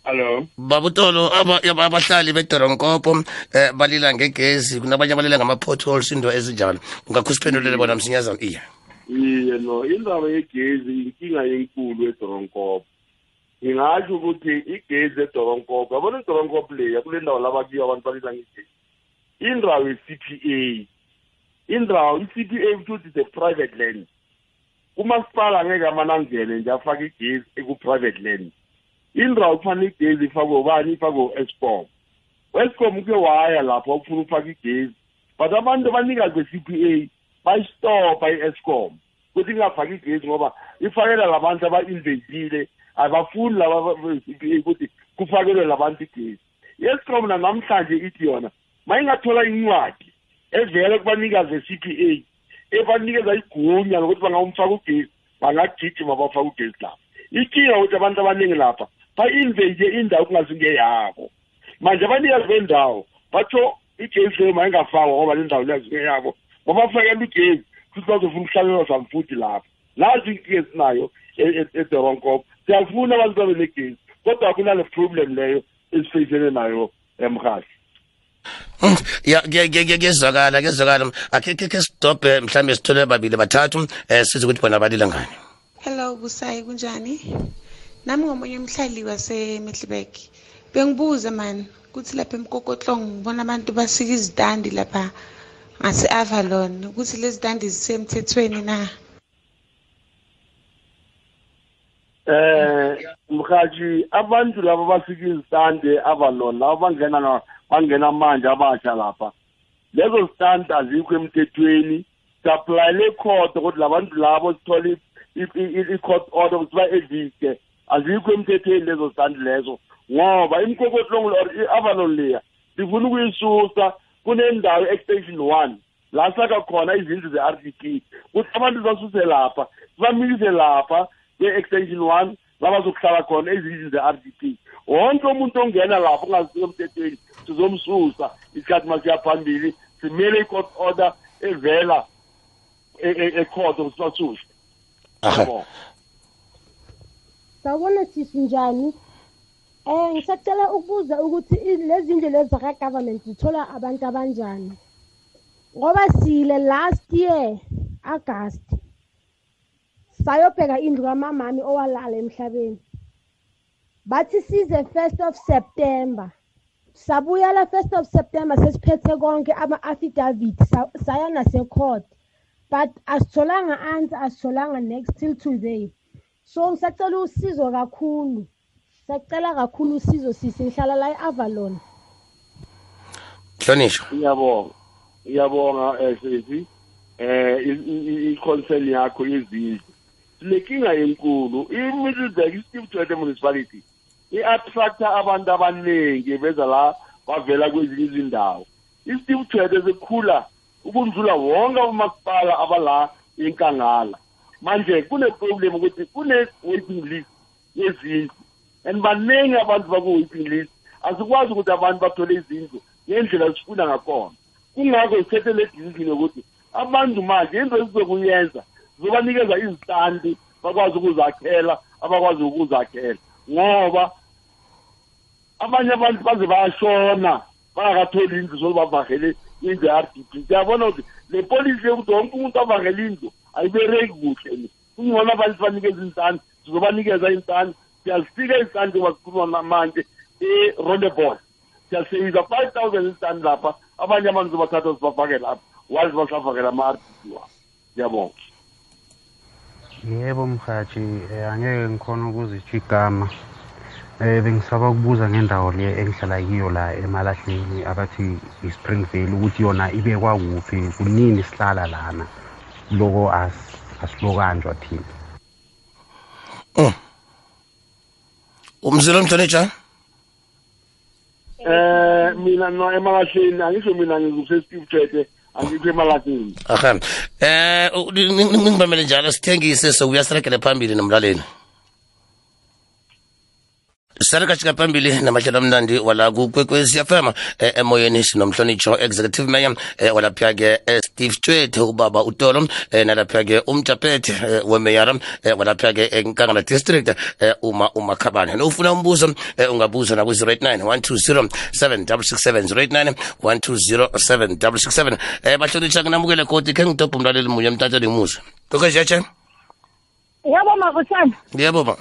Hello. babutolo aba- aba- abahlali bedoronkopo eh balila ngegezi kunabanye abalila ngama-potholes into ezinjalo. Ungakho usiphendulele bona msinyazana iya Iye no indaba yegezi inkinga enkulu eDoronkopo. Ngingasho ukuthi igezi eDoronkopo, yabona iDoronkopo leya kule ndawo labakiyo abantu balila ngegezi. Indawo ye-CPA. Indawo i-CPA futhi is a private land. Umasipala ngeke amanangene nje afake igezi eku-private land. Indawo kufanele igezi ifakwe ubani ifakwe u-Eskom. u-Eskom uke waya lapho ufuna ufaka igezi. But abantu abanikazi be-CPA bayistopha i-Eskom ukuthi ingafaki igezi ngoba ifakela labantu aba-inventile abafuni laba be-CPA ukuthi kufakelwe labantu igezi. i-Eskom namhlanje ithi yona mayingathola incwadi evela kubanikazi be-CPA ebanikeza igunya lokuthi bangawumfaka ugezi bangagijima bafake ugezi lapha. Inkinga ukuthi abantu abaningi lapha ba-invente indawo kungazingeyabo manje abanikazi bendawo batho igezi leyo mayingafakwa ngoba le ndawo leyazingeyabo ngoba bafakela ugezi futhi bazofuna ukuhlalela zamfuthi lapha. Nazi inkinga esinayo e- e- edoronkopo siyafuna abantu babe negezi kodwa kunale problem leyo esifeyisene nayo emhashi Mm, ya kuya- kuya- kuya- kuyezwakala kuyezwakala akhe khe khe sidobhe mhlawumbe sithole babili bathathu eh size ukuthi bona balila ngani Hello Busayi kunjani? Nami ngomunye umhlali waseMiddelburg. Bengibuza man ukuthi lapha eMkokotlong ngibona abantu basika izitandi lapha ngase Avalon ukuthi lezi zitandi zisemthethweni na? Eh mhaji abantu laba basika izitande abalona laba bangena na- bangena manje abasha lapha. Lezo zitande azikho emthethweni saplayele icourt ukuthi labantu labo sithole i-court order ukuthi ba-evike azikho emthethweni lezo zitande lezo ngoba imkokotlong or i-avalon leya sifuna ukuyisusa kunendawo i-extension one la saka khona izindlu ze-r d p ukuthi abantu basuse lapha sibamikise lapha kwe-extension one la bazokuhlala khona ezindlu ze-r d p wonke umuntu ongena lapho ongazisiko emthethweni sizomsusa isikhathi masiya phambili simele i-court order evela e- e- ecourt ukuthi basuse Aha. sawubona sisi njani? Eh ngisacela ukubuza ukuthi lezi ndlu lezi zaka-government zithola abantu abanjani? Ngoba sile last year august sayobheka indlu kamamami owalala emhlabeni bathi size first of september sabuyela first of september sesiphethe konke ama-affidavit sa- saya nasecourt but asitholanga answer asitholanga next till today so ngisacela usizo kakhulu sacela kakhulu usizo sisi ngihlala la e-avalon hlonishwa ngiyabonga ngiyabonga eh sisi eh i- i- i-concern yakho yezindlu sinenkinga enkulu. I-middleburg i-steve tshwete municipality i-attracta abantu abaningi beza la bavela kwezinye izindawo. I-steve tshwete sekhula ukundlula wonke umasipala abala enkangala. Manje kune-problem ukuthi kune-waiting list yezindlu and baningi abantu baku-waiting list. Asikwazi ukuthi abantu bathole izindlu ngendlela sifuna ngakhona. Kungakho sithethe le decision yokuthi abantu manje into esizokuyenza sizobanikeza izitandi bakwazi ukuzakhela abakwazi ukuzakhela. Ngoba abanye abantu baze bayashona bangakatholi indlu zolubavahele indlu ye-r d p siyabona ukuthi le polisi yokuthi wonke umuntu avahele indlu ayibereki kuhle ni kungcono abantu banikeza izintandi sizobanikeza intandi siyazifika izintandi ngoba sikhuluma manje e-roleball siyaseyisa five thousand izintandi lapha abanye abantu zobathatha sibafake lapha wazi basafakela ama-r d p wabo. Ngiyabonga yebo mhathi eh, angeke ngikhona ukuzitsho igama. Eh bengisaba ukubuza ngendawo le engihlala kiyo la emalahleni abathi i-springvale ukuthi yona ibekwa kuphi kunini sihlala lana? Loko as- asilokanjwa thina. Umzilo mhlonitsha eh mina no emalahleni angisho mina ngikuse Steve Tshete angikho emalahleni aha eh u- ni- ni- ni- ningibambele njalo sithengise sokuyaserekele phambili nomlaleni sarekashika phambili namahlelo amnandi wala kukwekwezi fm eh, emoyeni sinomhlonitsho executive mayor eh, walapha-ke eh, steve twete ubaba utolo eh, nalapha-ke umjaphethe eh, wemeyara eh, walapha-ke enkangala district eh, uma umakhabane nofuna umbuzo eh, ungabuza naku-089 120 7667 089 120 7667 eh, bahlonitsha kunamukele koti khe ngidobha umlaleli munye emtateli musa kokejeche yabo mavusana yebo ma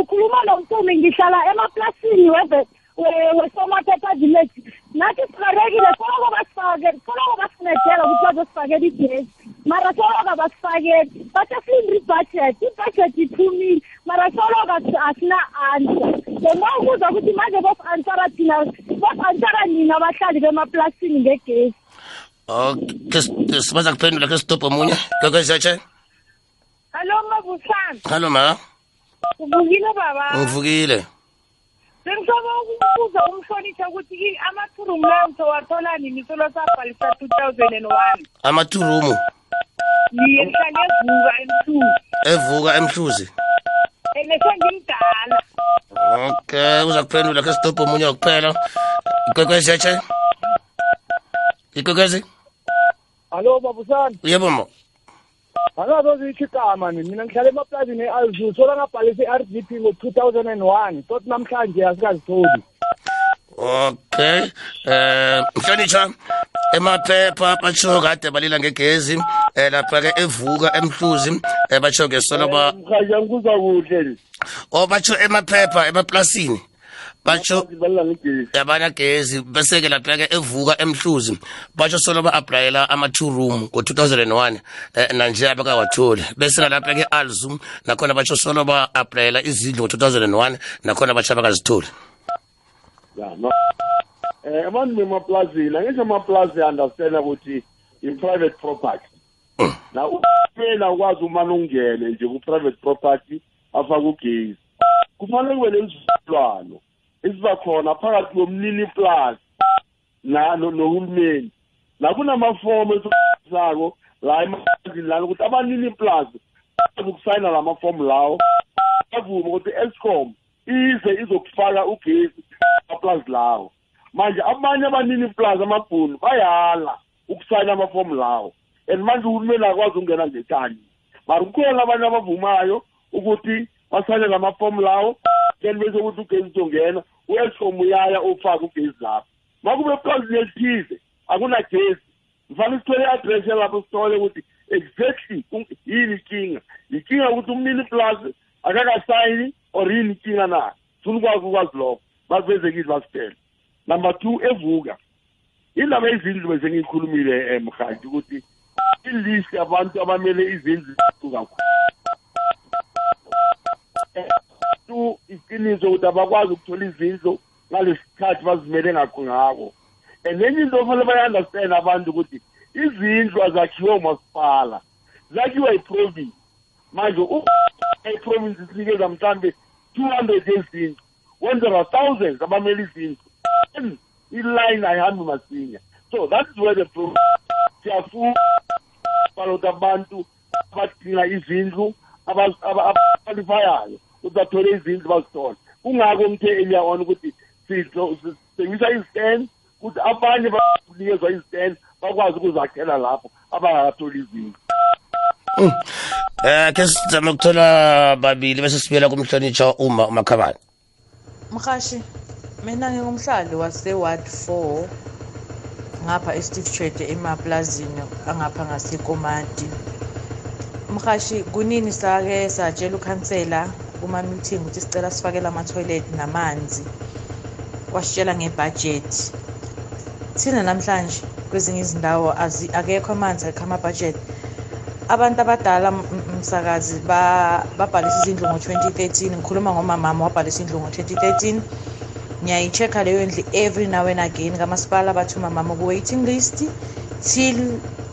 ukhuluma nomtumi ngihlala emaplasini weve- we- wesomatata village. Nathi siharekile soloko basifake soloko basinedela ukuthi bazosifakela igesi mara soloko basifakeli bathe siyini ibudget. Ibudget iphumile. Mara soloko asi- asina answer. Bengokuza ukuthi manje bos-answera thina bos-answera nina abahlali bemaplasini ngegesi okay sibaza kuphendula ke sidobha omunye. Kokejeche hallo mavusana hallo ma. Uvukile baba? Ngivukile bengisobe ukubuza umhlonitsha ukuthi i- amathurumu layo ngizowathola nini? Solo sabhalisa two thousand and one. Amathurumu niye ngihlale evuka emsuku evuka emhluzi? Ene sengimdala. Okay uza kuphendula ke sidobha omunye wokuphela ikwekwezetshe ikwekwezi? Hallo babusana. yebo ma. Angazoze ithi igama ni mina ngihlala emaplazini eAlzu sola ngabhalisa iRDP ngo2001 tot namhlanje asikazitholi. okay eh mhlonitsha emaphepha batsho kade balila ngegezi eh lapha-ke evuka emhluzi eh batsho ke solo ba mkhaja ngikuzwa kuhle ni o batsho emaphepha emaplasini. Ngegezi yabana gezi bese-ke lapha-ke evuka emhluzi. Batsho solo ba-aplayela ama-two room ngo-2001 eh, nanje abakawatholi bese nalapha-ke alzum nakhona batsho solo ba-aplayela izindlu ngo-2001 nakhona batsho abakazitholi. Ya no. Eh abantu bemaplazini angisho amaplazi understand ukuthi i-private property. Na umena ukwazi umane ungene nje ku-private property afake ugezi kufanele kube nezivumelwano esiba khona phakathi komnini plus na no- nohulumeni. Nakunamafomu esiwasako la emapulazini lana ukuthi abanini plus ukusayina la mafomu lawo. Avume ukuthi escom ize izokufaka ugesi amaplazi lawo. Manje abanye abanini plaza amabhunu bayala ukusayina amafomu lawo. And manje uhulumeni akwazi ukungena ngetani. Mara kukhona abanye abavumayo ukuthi basayine la mafomu lawo then bese ukuthi ugesi uzongena u-escom uyaya ufake ugesi lapho. Makube eplazini elithize akunagesi kufanele sithole i-address yalapho sithole ukuthi exactly yini inkinga? Inkinga ukuthi umnini plus akakasayini or yini inkinga na? Funa ukwazi ukwazi lokho. Bakuvezekile basitele number two evuka. Indaba yezindlu bese ngiyikhulumile um mhathi ukuthi ilist yabantu abamele izindlu kakhulu tu iqiniso ukuthi abakwazi ukuthola izindlu ngalesi sikhathi bazimele ngakho ngako and enye into ofanele bayi-understand abantu ukuthi izindlu azakhiwe umasipala zakhiwa yiprovince manje u- iprovince isinikeza mhlambe two hundred yezindlu when there are thousands abamele izindlu then iline ayihambi masinya. So that is where the problem siyafuna balokuthi abantu abadinga izindlu aba- aba- abaqualifayayo ukuthi bathole izindlu bazithole kungako ngithe earlier on ukuthi sidlo- sithengisa iziteni ukuthi abanye banikezwa iziteni bakwazi ukuzakhela lapho abangakatholi izindlu. Eh ke sizame ukuthola babili bese sibuyela kumhlonitsha uma umakhabane. Mhashi mina ngingumhlali wase-ward 4 ngapha esteve trade emaplazini angapha ngasekomati. Mhashi kunini sake satshela ukhansela kuma-meeting ukuthi sicela sifakele ama-toilet namanzi wasitshela ngebhajethi thina namhlanje kwezinye izindawo akekho amanzi akekho amabhajethi abantu abadala msakazi ba- babhalisa izindlu ngo-2013 ngikhuluma ngomamama wabhalisa indlu ngo-2013 ngiyayi-check-a leyo ndlu every now and again kamasipala bathi umamama ku-waiting list till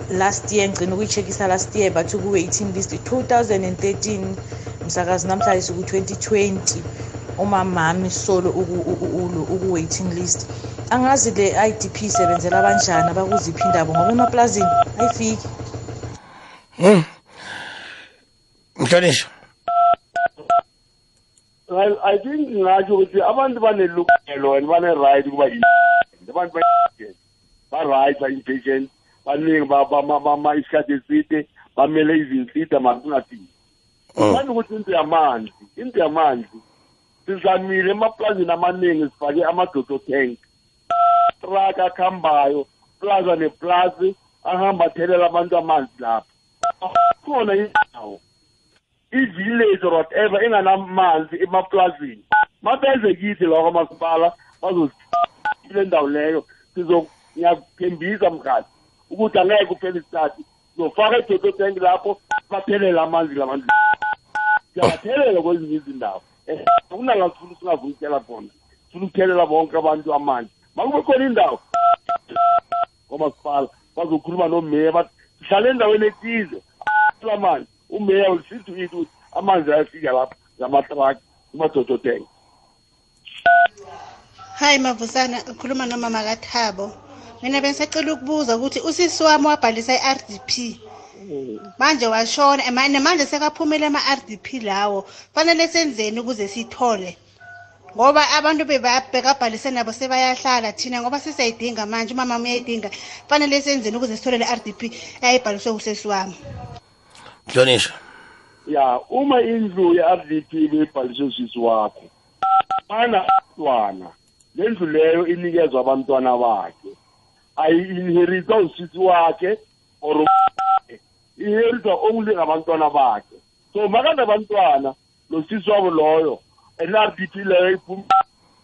last year ngigcina ukuyi-check-isa last year bathi ku-waiting list 2013 msakazi namhlanje siku-2020 umamami solo uku- uku- ulo- uku-waiting list angazi le idp isebenzela abanjani abakuziphi indaba ngoba emaplazini ayifiki. Hmm. mhlonishwa. I, I think ngingatsho ukuthi abantu banelungelo and bane-right ukuba i- abantu ba- ba-right ba-impatient baningi isikhathi eside bamele izinsida makungadini manje ukuthi into yamanzi into yamanzi sizamile emaplazini amaningi sifake amadodo tank. Truck akuhambayo plaza neplazi ahamba athelela abantu amanzi lapha khona indawo i-village or whatever enganamanzi emaplazini mabeze kithi lawo kwamasipala bazosile ndawo leyo sizo ngiyakuthembisa mkhathi ukuthi angeke kuphela isikhathi. Sizofaka idodo tank lapho bathelele amanzi labantu siyabathelela kwezinye izindawo. Eh, akunala sifuna singavukela khona. Sifuna ukuthelela bonke abantu amanzi makube khona indawo. Kwamasipala bazokhuluma nomeya bathi sihlale endaweni ethize. Amanzi umeya will see to it ukuthi amanzi ayafika lapha ngamatraki kumadodo tank hayi mavusana ukhuluma nomama kathabo mina bengisacela ukubuza ukuthi usisi wami wabhalisa i-rdp manje washona ema- nemanje sekaphumele ama-rdp lawo. Fanele senzeni ukuze sithole? Ngoba abantu bekabhalise nabo sebayahlala thina ngoba sisayidinga manje umama uyayidinga. Fanele senzeni ukuze sithole le rdp eyayibhaliswe usesi wami? Mhlonishwa ya uma indlu ye-rdp beyibhaliswe usisi wakho mana abantwana le ndlu leyo inikezwa abantwana bakhe. Ayi-inheritwa usisi wakhe or inheritwa only ngabantwana bakhe. So makanabantwana nosisi wabo loyo n-rdp leyo iphum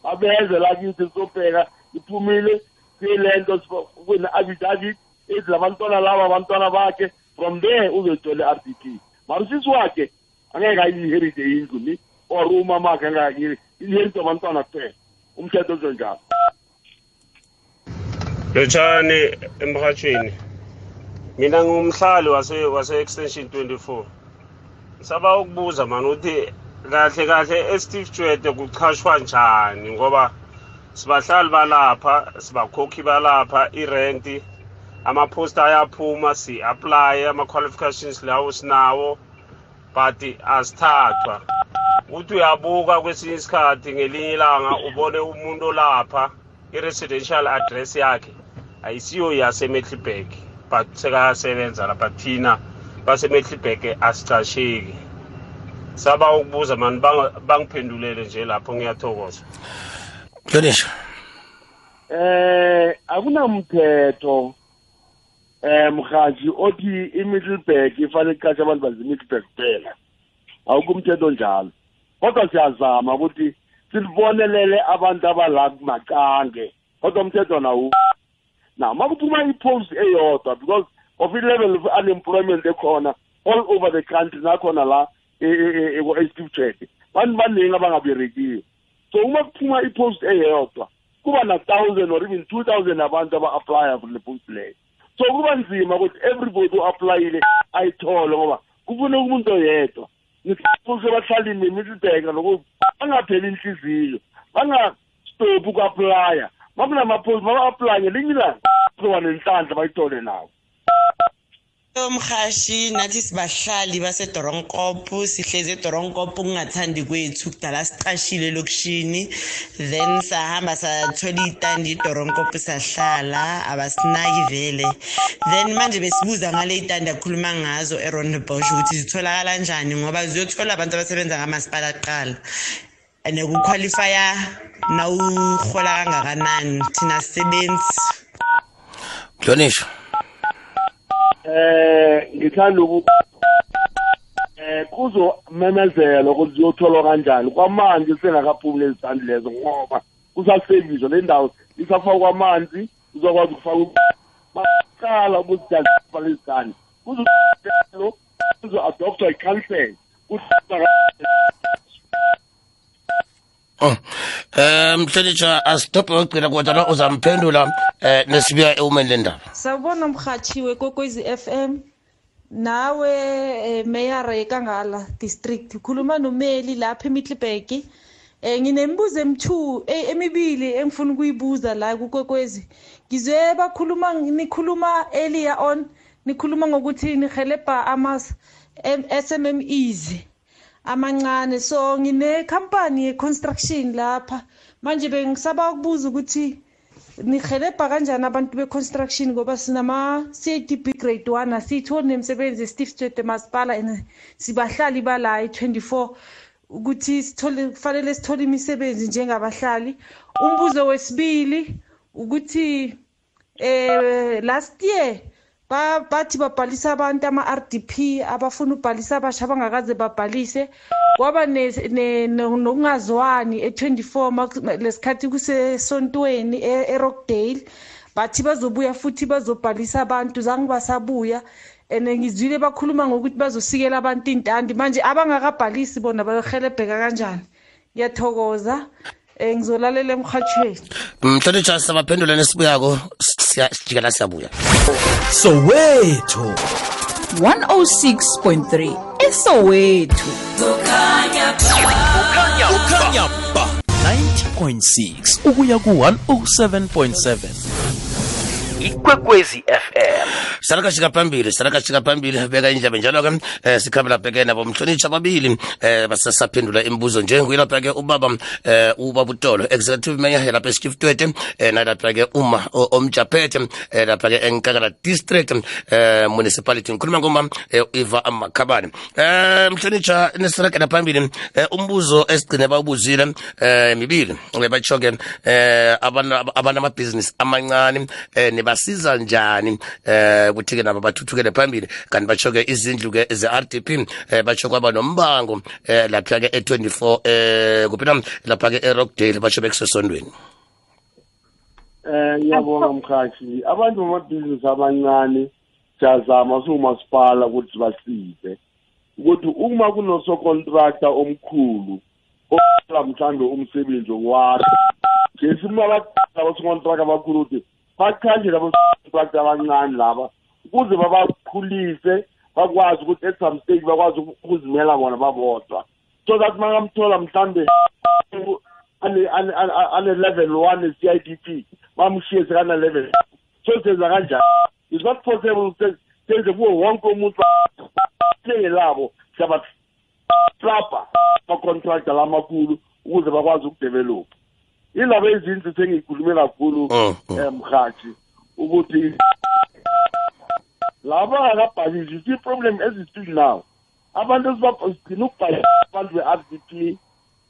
abeze lakithi sobheka iphumile kuyile nto kune-affidavit ethi labantwana laba abantwana bakhe from there uzothola i-rdp mara usisi wakhe angeke ayi-inherite indlu ni or umama akhe angeke inherite abantwana kuphela. Umthetho uzonjalo lotshani emrhatshweni mina ngumhlali wase wase extension 24 saba ukubuza mani ukuthi kahle kahle esteve jwede kuchashwa njani? Ngoba sibahlali balapha sibakhokhi balapha irenti amaphosta ayaphuma si-aplaye ama-qualifications lawo sinawo but asithathwa. Uthi uyabuka kwesinye isikhathi ngelinye ilanga ubone umuntu olapha i-residential address yakhe ayisiyo yasemetlibek but sekayasebenza lapha thina basemetlibek asicasheki saba ukubuza mani banga- bangiphendulele nje lapho ngiyathokoza. Mhlonishwa eh akunamthetho eh mhaji othi i-middleburg ifanele iqashe abantu baze-middleburg kuphela. Awukumthetho njalo. Kodwa siyazama ukuthi sibonelele abantu abala macange kodwa umthetho nawo now makuphuma i-post eyodwa because of i-level of unemployment ekhona all over the country nakhona la e-steve chete bantu baningi abangaberekiyo so uma kuphuma i-post eyodwa kuba na-thousand or even two thousand abantu aba-aplya for le post leyo. So kuba nzima ukuthi everybody o-aplayile ayithole ngoba kufuneka umuntu oyedwa. Ngifuse bahlalini nemiddleburg nokuthi bangapheli inhliziyo bangastophi uku-aplya makunamapost maba-aplya ngelinye ilanga. Kuzoba nenhlanhla bayithole nawo mhashi nathi sibahlali basedoronkop sihlezi edoronkop kungathandi kwethu kudala siqashile lokishini then sahamba sathola itandi idoronkop sahlala abasinaki vele. Then manje besibuza ngale itandi akhuluma ngazo eronbosh ukuthi zitholakala njani ngoba ziyothola abantu abasebenza ngamasipala kuqala. And kuqualifya nawuhola kangakanani? Thina sisebenzi. Mhlonishwa eh ngithanda uku eh kuzomemezela ukuthi ziyotholwa kanjani. Kwamanje sengakaphumi lezi zandi lezo ngoba kusaseviswa le ndawo isafakwa kwamanzi uzokwazi ukufaka baqala ukuthi dazifaka lezi zandi kuzolo kuzo-adoptwa i-council Oh. Eh mhlonishwa asitophe wogcina kodwa uzamphendula eh nesibuya ewumeni le ndaba. Sawubona mhathi wekokwezi FM nawe eh, mayor eKangala district. Ukhuluma nomeli lapha eMiddleburg eh nginemibuzo emthu eh, emibili engifuna ukuyibuza la kukwekwezi ngizwe bakhuluma nikhuluma earlier on nikhuluma ngokuthi nihelebha amas SMMEs amancane. So ngine company ye construction lapha. Manje bengisaba ukubuza ukuthi nihelebha kanjani abantu be-construction ngoba sinama-cdb grade one asiyitholi nemisebenzi esteve street emasipala and sibahlali bala i-24 ukuthi sithole kufanele sithole imisebenzi njengabahlali. Umbuzo wesibili ukuthi eh last year bathi babhalisa abantu ama-RDP abafuna ukubhalisa abasha abangakaze babhalise. Kwaba ne- ne- no- nokungazwani e-24 lesikhathi kusesontweni e- eRockdale. Bathi bazobuya futhi bazobhalisa abantu zange basabuya. And ngizwile bakhuluma ngokuthi bazosikela abantu intandi. Manje abangakabhalisi bona bayohelebheka kanjani. Ngiyathokoza. Eh, um ngizolalela emrhatshweni mhlawumbe jasi sabaphendula nesibuyako. Sijikela siyabuya. Sowethu. 106.3 esowetu906 ukuya ku 107.7 ikwekwezi fm sarakashika phambili sarakashika phambili beka indlebe njalo-ke eh sikhambela bheke nabo mhlonitsha ababili eh basasaphendula imibuzo njenguyilapha-ke ubaba eh ubaba utolo executive mayor yalapha esichiftwete eh nalapha-ke uma o- omjaphethe eh lapha-ke enkangala district eh municipality. Ngikhuluma ngoma eh, iva amakhabane. Eh mhlonitsha nesirakela phambili eh umbuzo esigcine bawubuzile eh mibili Eh, batsho-ke eh abantu abanamabhizinisi amancane eh nibasiza njani eh kuthi-ke nabo bathuthukele phambili kanti batsho-ke izindlu-ke ze-rdp eh batsho kwaba nombango eh lapha-ke e-24 eh kuphela lapha-ke erockdale batsho bekusesondweni Eh ngiyabonga mkhathi abantu bamabhizinisi amancane siyazama siwumasipala ukuthi basize ukuthi uma kunosokontractor omkhulu oqala mhlawumbe umsebenzi wakhe ngesimo abadala abosokontractor abakhulu ukuthi bakhanje labo sokontractor abancane laba ukuze babakhulise bakwazi ukuthi at some stage bakwazi ukuzimela bona babodwa so that mangamthola mhlawumbe ane ane ane- ane level 1 e CIDP bamshiye sekana level so senza kanjani it's not possible senze kuwo wonke umuntu labo siyaba trapper ama-contractor lamakhulu ukuze bakwazi ukudevelop ilabo ezinto sengiyikhulume kakhulu um mhathi ukuthi laba bangakabhalisi you see problem as it is now. Abantu sigcina ukubhalisa abantu be-r d p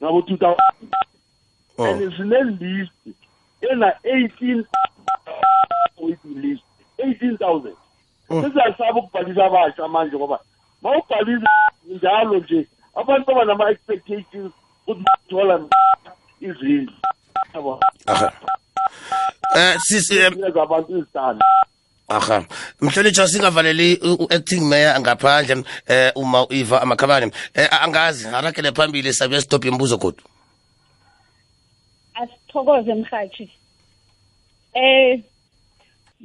ngabo-two thousand. And sinelist ena-eighteen waiting list eighteen thousand sesiyasaba ukubhalisa abasha manje ngoba ma ubhalisa njalo nje abantu baba nama-expectations ukuthi bathola izindlu. Yabo. Aha. Eh sisi em- Nikeza abantu izitanda aha. Mhlonitsha singavaleli u- u-acting mayor ngaphandle eh uma iva amakhabane. Eh angazi arakele phambili sabuya stop imibuzo kodwa asithokoze mhathi eh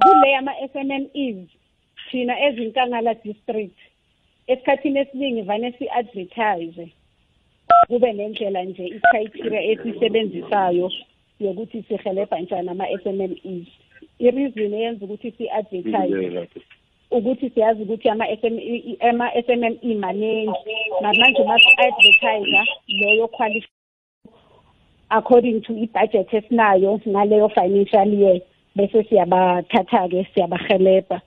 kule ama SMMEs thina ezinkangala district esikhathini esiningi vane si-advertise kube nendlela nje i-criteria esisebenzisayo yokuthi sihelebha njani ama-SMMEs i-reason eyenza ukuthi si-advertise ukuthi siyazi ukuthi ama-SME ama-SMME maningi namanje uma si-advertise loyo qualify according to i-budget esinayo ngaleyo financial year bese siyabathatha-ke siyabahelebha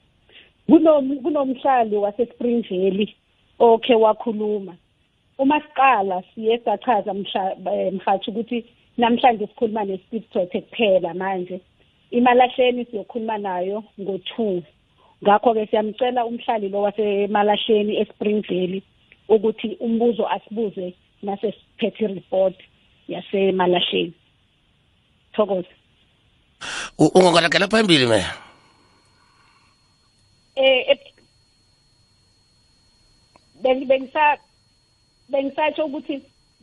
Kunom- kunomhlali wasespringveli okhe wakhuluma. Uma siqala siye sachaza eh, mhathi ukuthi namhlanje sikhuluma ne-steve tothe kuphela manje. Imalahleni siyokhuluma nayo ngo-two. Ngakho-ke siyamcela umhlali lo wasemalahleni espringveli ukuthi umbuzo asibuze nasesiphethe i-report yasemalahleni thokoza U- ungangalagela phambili mayor eh eh, beng- bengisa bengisatsho ukuthi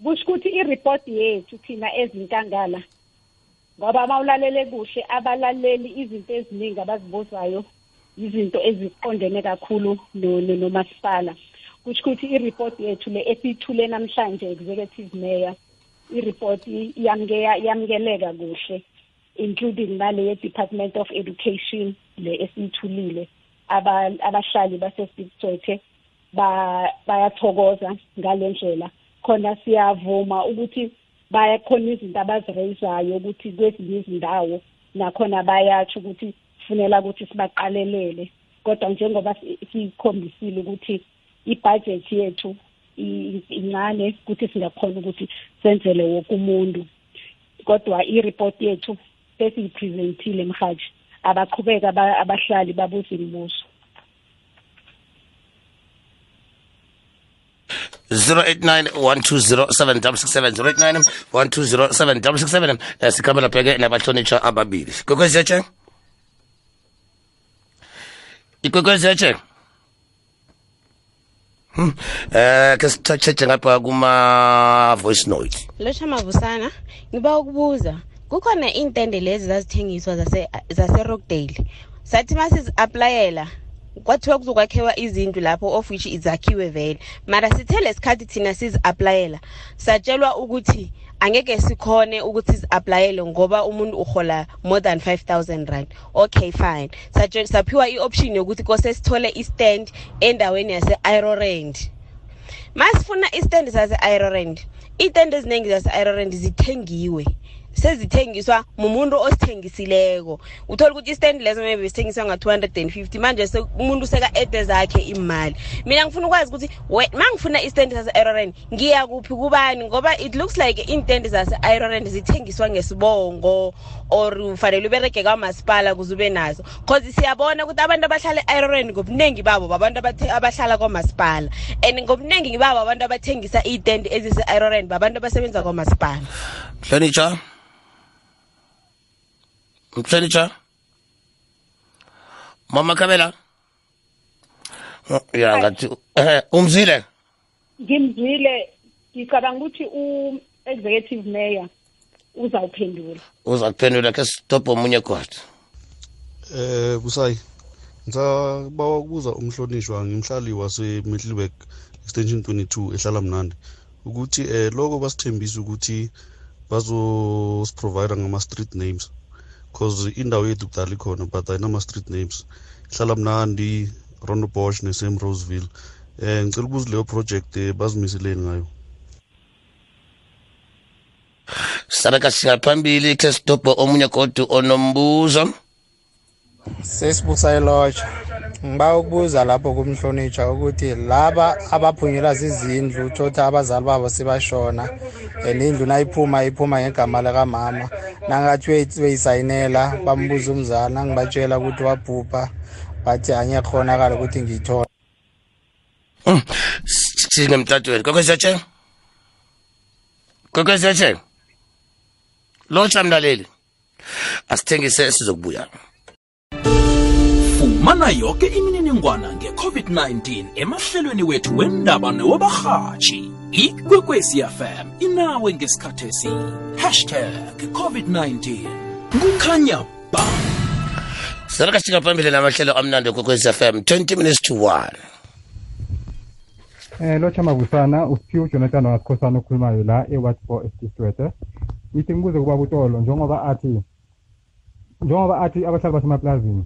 kusho ukuthi i-report yethu thina ezinkangala ngoba mawulalele kuhle abalaleli izinto eziningi abazibuzayo izinto eziqondene kakhulu no- no- nomasipala. Kusho ukuthi i-report yethu le esiyithule namhlanje executive mayor yamke- yamukeleka kuhle including nale ye-department of education le esiyithulile aba- abahlali basesibithethe ba- bayathokoza ngale ndlela. Khona siyavuma ukuthi bayakhona izinto abazireyizayo ukuthi kwezinye izindawo nakhona bayatsho ukuthi kufunela ukuthi sibaqalelele. Kodwa njengoba si- sikhombisile ukuthi ibhajethi yethu i- incane ukuthi singakhona ukuthi senzele woke umuntu. Kodwa i-report yethu sesiyipresentile mhaji abaqhubeka aba- abahlali babuze imibuzo. 089 um sikhamba lapha-ke nabahlonitsha ababili kwekwezetshe ikwekwezetshe Hmm. Eh ke sithathe ngapha kuma voice note. Losha Mavusana, ngiba ukubuza. Kukhona intende lezi zazithengiswa zase zase Rockdale. Sathi masizi applyela kwathiwa kuzokwakhiwa izindlu lapho of which izakhiwe vele. Mara sithe lesikhathi thina sizi applyela. Satshelwa ukuthi angeke sikhone ukuthi si-applyele ngoba umuntu uhola more than 5000 rand okay fine Satshe- saphiwa i-option yokuthi kose sithole i-stand endaweni yase-irorand masifuna istand sase-irorand iitende eziningi zase-irorand zithengiwe sezithengiswa mumuntu osithengisileko. Uthola ukuthi istand lezo maybe sithengiswa nga-250 manje umuntu seka-ede zakhe imali. Mina ngifuna ukwazi ukuthi ma ngifuna istand sase-iroland ngiya kuphi kubani? Ngoba it looks like iintende zase-iroland zithengiswa ngesibongo or ufanele uberege kwamasipala kuze ube nazo. Cause siyabona ukuthi abantu abahlala e-iroland ngobuningi babo babantu abahlala kwamasipala and ngobuningi babo abantu abathengisa iitende ezise-iroland babantu abasebenza kwamasipala Mhlonitsha. Mhlonitsha. Mama Kabela. Oh, Ya ngathi umzile. ngimzwile ngicabanga ukuthi u-executive mayor uzawuphendula Uza kuphendula ke stop omunye kodwa. Eh busayi. Ngisabawa ukubuza umhlonishwa ngimhlali wase Middelburg extension 22 ehlala mnandi ukuthi eh lokho basithembisa ukuthi bazosiprovide ngama street names cause indawo yethu kudala ikhona but ayinama street names. Ihlala mnandi Rondebosch ne Sam Roseville. Eh ngicela ukubuza leyo project eh, bazimiseleni ngayo? Sabeka singaphambili ke stop omunye kodwa onombuzo. Sesibusayi lotsha ngiba ukubuza lapho kumhlonitsha ukuthi laba abaphunyelwa zizindlu utsho ukuthi abazali babo sebashona and indlu nayiphuma iphuma ngegama likamama nangathi uyisayinela bambuza umzali nangibatshela ukuthi wabhubha bathi angiyakhonakala ukuthi ngiyithole Singemtatweni. Kokwezetshe. Kokwezetshe. Locha mlaleli. Asithengise sizokubuya. Fumana yoke imininingwana nge-covid-19 emahlelweni wethu wendaba newabarhatshi ikwekwezi fm inawe ngesikhathesi hashtag covid-19 kukhanya ba sarakashika phambili namahlelo amnandi kokwezi FM 20 minutes to 1. Eh locha mabusana usiphiwe uJonathan wasikhosana okhulumayo la eWard 4 Estiswete. Ngithi ngibuze kuba utolo njengoba athi njengoba athi abahlali basemaplazini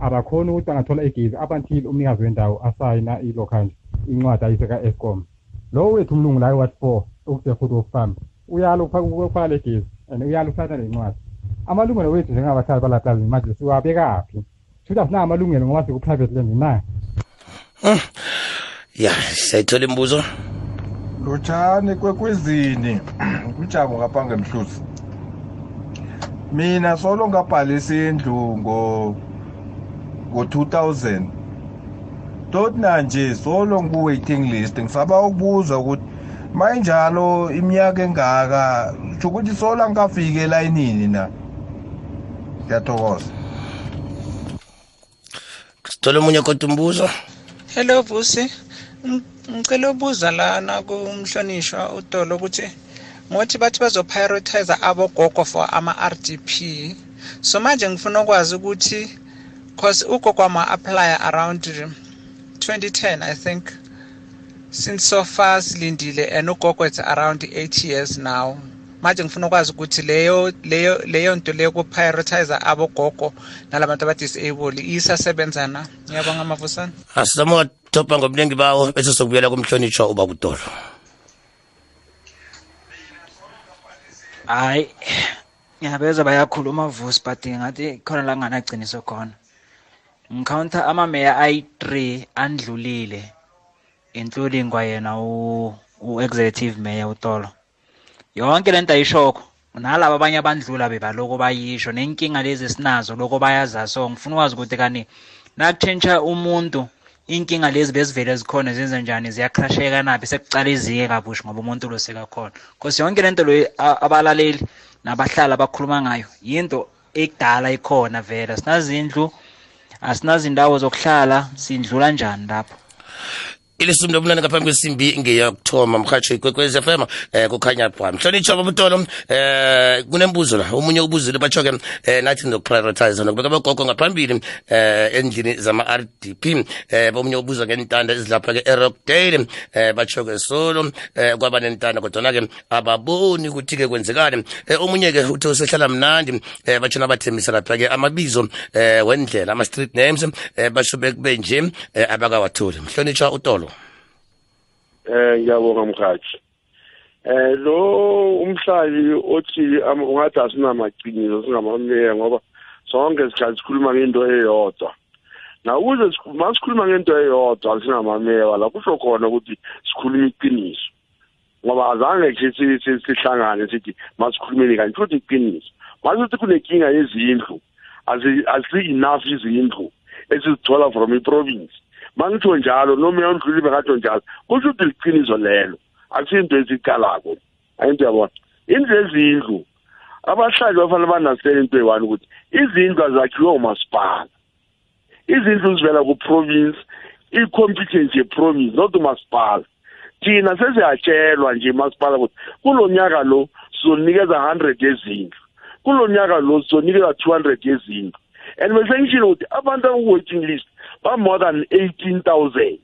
abakhona ukuthi bangathola igezi up until umnikazi wendawo asayina ilokhanje incwadi ayiseka Eskom. Lo wethu umlungu la eWard 4 okusefuthi ofam uyala ukufaka le gezi and uyala ukuthatha le ncwadi. Amalungelo wethu njengabahlali balaplazini manje siwabekaphi? Futhi asina amalungelo ngoba siku private land na. Ya, sayithola imibuzo. lotshani kwekwezini kujabo ngapha ngemhluzi mina solo ngabhalisa indlu ngo ngo-2000 tot nanje solo ngu-waiting list ngisaba ukubuza ukuthi mayinjalo iminyaka engaka sho ukuthi solo angikafiki elayinini na ngiyathokoza Sithola omunye kodwa umbuzo. Hello Vusi. Ng- Ngicela ubuza lana kumhlonishwa uDolo ukuthi ngothi bathi bazoprioritize abogogo for ama-RDP. So manje ngifuna ukwazi ukuthi cause ugogo wama-aplya around 2010 i think since so far silindile and ugogo it's around 8 years now. Manje ngifuna ukwazi ukuthi leyo leyo leyo nto leyo ku-prioritize abogogo nalabantu aba-disable isasebenza na? Ngiyabonga amavusana asizama ukathopa ngomningi bawo bese sokubuyela kumhlonitshwa uba kudolo hayi ngiyabeza bayakhuluma vusi but ngathi khona la kunganagciniso khona. Ngikhawunta amameya ayi-three andlulile including kwayena u-executive mayor utolo. Yonke lento ayishokho. Nalabo abanye abandlula bebaloko bayisho nenkinga lezi sinazo loko bayaza so ngifuna ukwazi ukuthi kani nakutshentsha umuntu inkinga lezi bezivele zikhona zenze njani ziyacrasheka naphi sekucala iziye kabusha ngoba umuntu lo sekakhona. Cause yonke lento lo abalaleli nabahlali abakhuluma ngayo yinto ekudala ikhona vele. Sinazindlu asinazi indawo zokuhlala sindlula njani lapho? Ilisumi lobunane ngaphambi kwesimbi ngeyokuthoma mhatsho ikwekwezi fm eh kukhanya bha mhlonitsho babutolo eh kunembuzo la omunye ubuzile batsho-ke eh nathi nokuprioritize nokubeka abagogo ngaphambili eh endlini zama-rdp eh bomunye ubuza ngentanda ezilapha-ke erockdale eh batsho-ke solo eh kwaba nentanda kodwana-ke ababoni ukuthi-ke kwenzekani. Eh omunye-ke uthi usehlala mnandi eh batsho nabathembisa lapha-ke amabizo eh wendlela ama-street names eh basho bekube nje eh abakawatholi. Mhlonitsha utolo. Eh ngiyabonga mkhathi. Eh lo umhlali othi ungathi asinamaqiniso singamameya ngoba sonke isikhathi sikhuluma ngento eyodwa. Na ukuze sikhu- masikhuluma ngento eyodwa singamameya la kusho khona ukuthi sikhuluma iqiniso. Ngoba azange nje si- si- sihlangane sithi masikhulumeni kanje futhi iqiniso. Masithi kunenkinga yezindlu azi- azi-enough izindlu esizithola from i-province. Mangitsho njalo nomeya ondlulile bengatsho njalo kusho ukuthi liqiniso lelo. Akusinto esiqalako ayinto yabona. Indlu ezindlu abahlali bafanele banasele into eyi-one ukuthi izindlu azakhiwe umasipala izindlu zivela ku-province i-competence ye-province not umasipala. Thina sesiyatshelwa nje masipala ukuthi kulo nyaka lo sizonikeza hundred yezindlu. Kulo nyaka lo sizonikeza two hundred yezindlu. And bese ngishilo ukuthi abantu abaku-waiting list ba-more than eighteen thousand.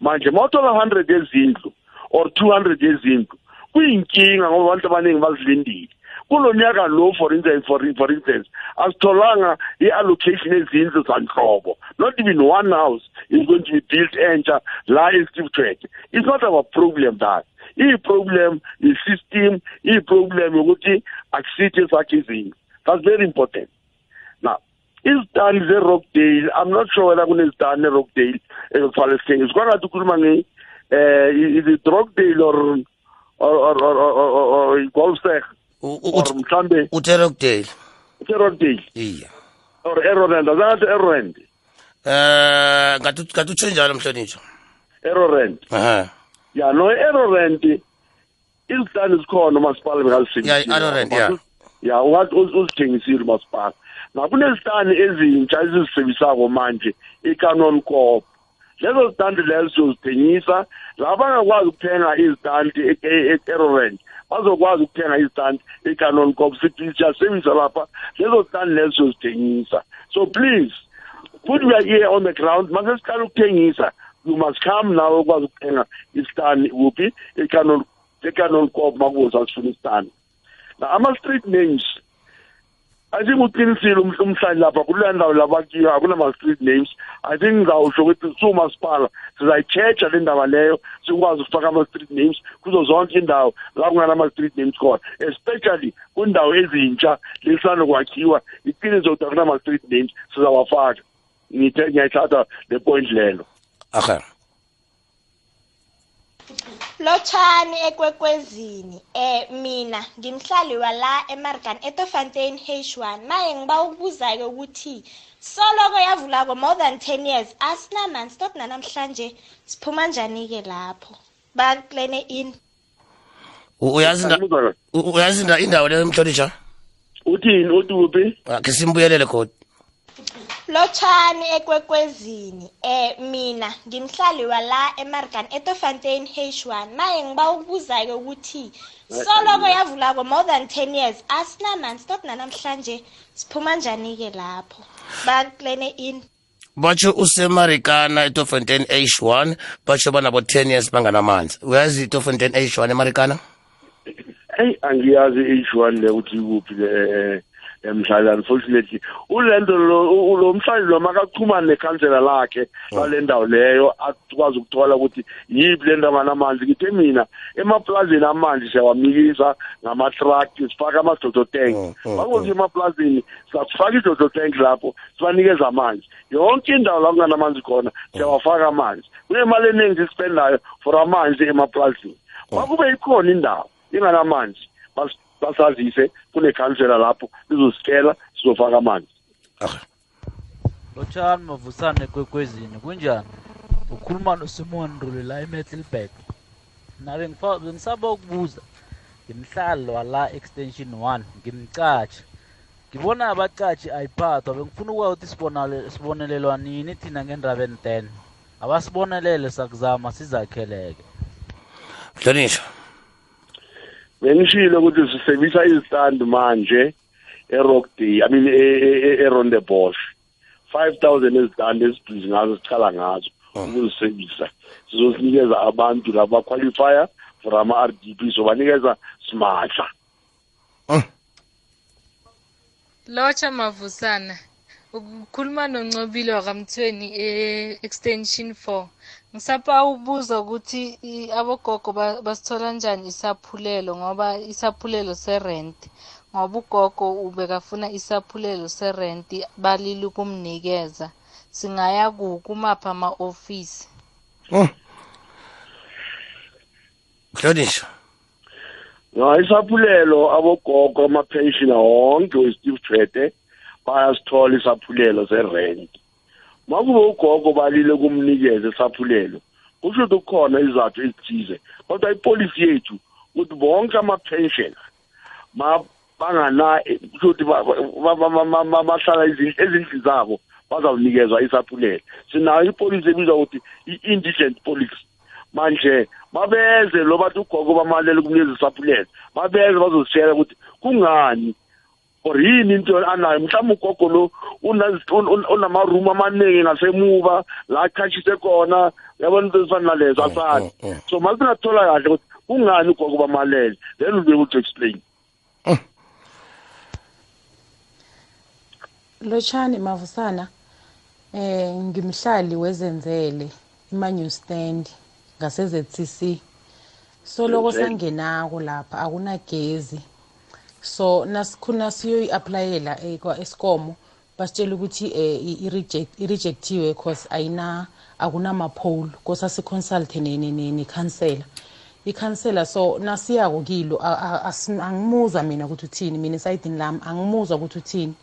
Manje ma uthola hundred yezindlu or two hundred yezindlu kuyinkinga ngoba abantu abaningi bazilindile. Kulo nyaka lo for instance for, for instance asitholanga i-allocation yezindlu zanhlobo. Not even one house is going to be built entsha la e-steve track it's not our problem that. Iyi-problem i-system iyi-problem yokuthi akusithi sakhe izindlu. That's very important. Now izitani ze-rockdale i'm not sure whether kunezitani e-rockdale ezokufala esithengisi kwangathi ukhuluma nge eh is it rockdale or or or or or, or, or golfsec or mhlambe uterokdale uterokdale iya. Or erorand azangathi erorand. Eh ngathi ngathi utsho njalo mhlonitsho erorand. Aha. Ya no erorand izitani zikhona umasipala ya bekazisebenzisile i-arorent ya. Ya ungathi uz- uzithengisile umasipala. Na kunezitani ezintsha ezizisebenzisako manje i-canon corp. Lezo zitandi lezo sizozithengisa laba bangakwazi ukuthenga izitandi e-erorand bazokwazi ukuthenga izitandi i-canon corp. Sithi siyasebenzisa lapha lezo zitandi lezo sizozithengisa. So please put we are here on the ground. Mase siqala ukuthengisa you must come nawe ukwazi ukuthenga isitani kuphi e-canon e-canon corp. Makuza sifuna isitani na ama-street names I think uqinisile um- umhlali lapha kuleya ndawo labakiyo akunama-street names. I think ngizawusho ukuthi siwumasipala sizayi-checha le ndaba leyo sikwazi ukufaka ama-street names kuzo zonke indawo la kunganama-street names khona. Especially kundawo ezintsha lisanda kwakhiwa iqiniso ukuthi akunama-street names sizawafaka. Ngithe ngiyayithatha le point lelo aha lotshani ekwekwezini eh mina ngimhlali wala emargan etofontein h1 maye ngiba ukubuza-ke ukuthi soloko yavulako more than 10 years asinamanzi tot nanamhlanje siphuma njani-ke lapho? Bakulene in. U- uyazi inda- u- uyazi inda- indawo leyo mhlonitsha uthini? Uthi kuphi akhe simbuyelele khona lotshani ekwekwezini eh mina ngimhlali wala emargan etofontein h1 maye ngiba ukubuza-ke ukuthi soloko yavulako more than 10 years asinamanzi tot nanamhlanje siphuma njani-ke lapho? Baklene in. Batsho usemarikana etofontein h1 batsho banabo 10 years banganamanzi uyazi itofontein h1 emarikana? Eyi angiyazi i-h1 le ukuthi ikuphi le eh, emhlali unfortunately ulento lo lo mhlali lo makachumane nekhansela lakhe lale ndawo leyo akwazi ukuthola ukuthi yiphi le ndawo nganamanzi ngithe mina emaplazini amanzi siyawamikisa ngama-truck sifake ama-jojo tank. Bakuthi emaplazini sakufaka i-jojo tank lapho sibanikeza amanzi. Yonke indawo la kunganamanzi khona siyawafaka amanzi. Kunemali eningi sisipendayo for amanzi emaplazini. Makube ikhona indawo inganamanzi bas- basazise kunekhansela lapho lizosikela sizofaka amanzi. Lotshani mavusane ekwekwezini kunjani? Ukhuluma nosimon nduli la emetlilback nabe ngifa- bengisaba ukubuza ngimhlali wala extension 1 ngimcashi ngibona abacashi ayiphathwa bengifuna ukwazi ukuthi sibonale- sibonelelwa nini thina ngendabeni 10 abasibonelele sakuzama sizakheleke. Mhlonishwa. Bengishilo ukuthi sisebenzisa izitandi manje erockday i mean e- e- e- erondebosch 5000 ezitandi esibhizi ngazo sichala ngazo ukuzisebenzisa sizosinikeza abantu laba qualifier for ama-rdp sobanikeza simahla. Lotsha mavusana. Ukukhuluma noncobile wakamthweni e-extension 4 ngisapha ukubuza ukuthi i- abogogo ba- basithola njani isaphulelo ngoba isaphulelo serent. Ngoba ugogo ubekafuna isaphulelo serent balile ukumnikeza. Singaya ku kumaphi ama-ofisi? Mhlonishwa. Ya isaphulelo abogogo ama-pensioner wonke we-steve jwete bayasithola isaphulelo se-rent. Makube ugogo balile kumnikeza isaphulelo kusho ukuthi kukhona izathu ezithize kodwa ipolisi yethu ukuthi bonke ama-pensioner ma- bangana kusho ukuthi ba- ba- ba- ba- ba- ba- bahlala ezin- ezindlini zabo bazawunikezwa isaphulelo. Sinayo ipolisi ebizwa ukuthi i-indigent police manje babeze lo bathi ugogo bamalele kumnikeza isaphulelo babeze bazositshela ukuthi kungani or yini into anayo? Mhlawumbe ugogo lo unamarumu amaningi ngasemuva la achashise khona. Uyabona into ezifana nalezo asazi so masingathola kahle ukuthi kungani ugogo bamalele then we'll be able to explain. Lotshani mavusana eh ngimhlali wezenzele ima-newstand ngase-ZCC so loko Zenzele. sangenako lapha akunagezi so nasikhuna siyoyi-aplayela eh, kwa-escom basitshela ukuthi i- i-reject- i-rejectiwe cause ayina akunamapole kose asiconsulte nekhansela ikhansela so nasiyako kilo angimuzwa mina ukuthi uthini mina esayidini lami angimuzwa ukuthi uthini.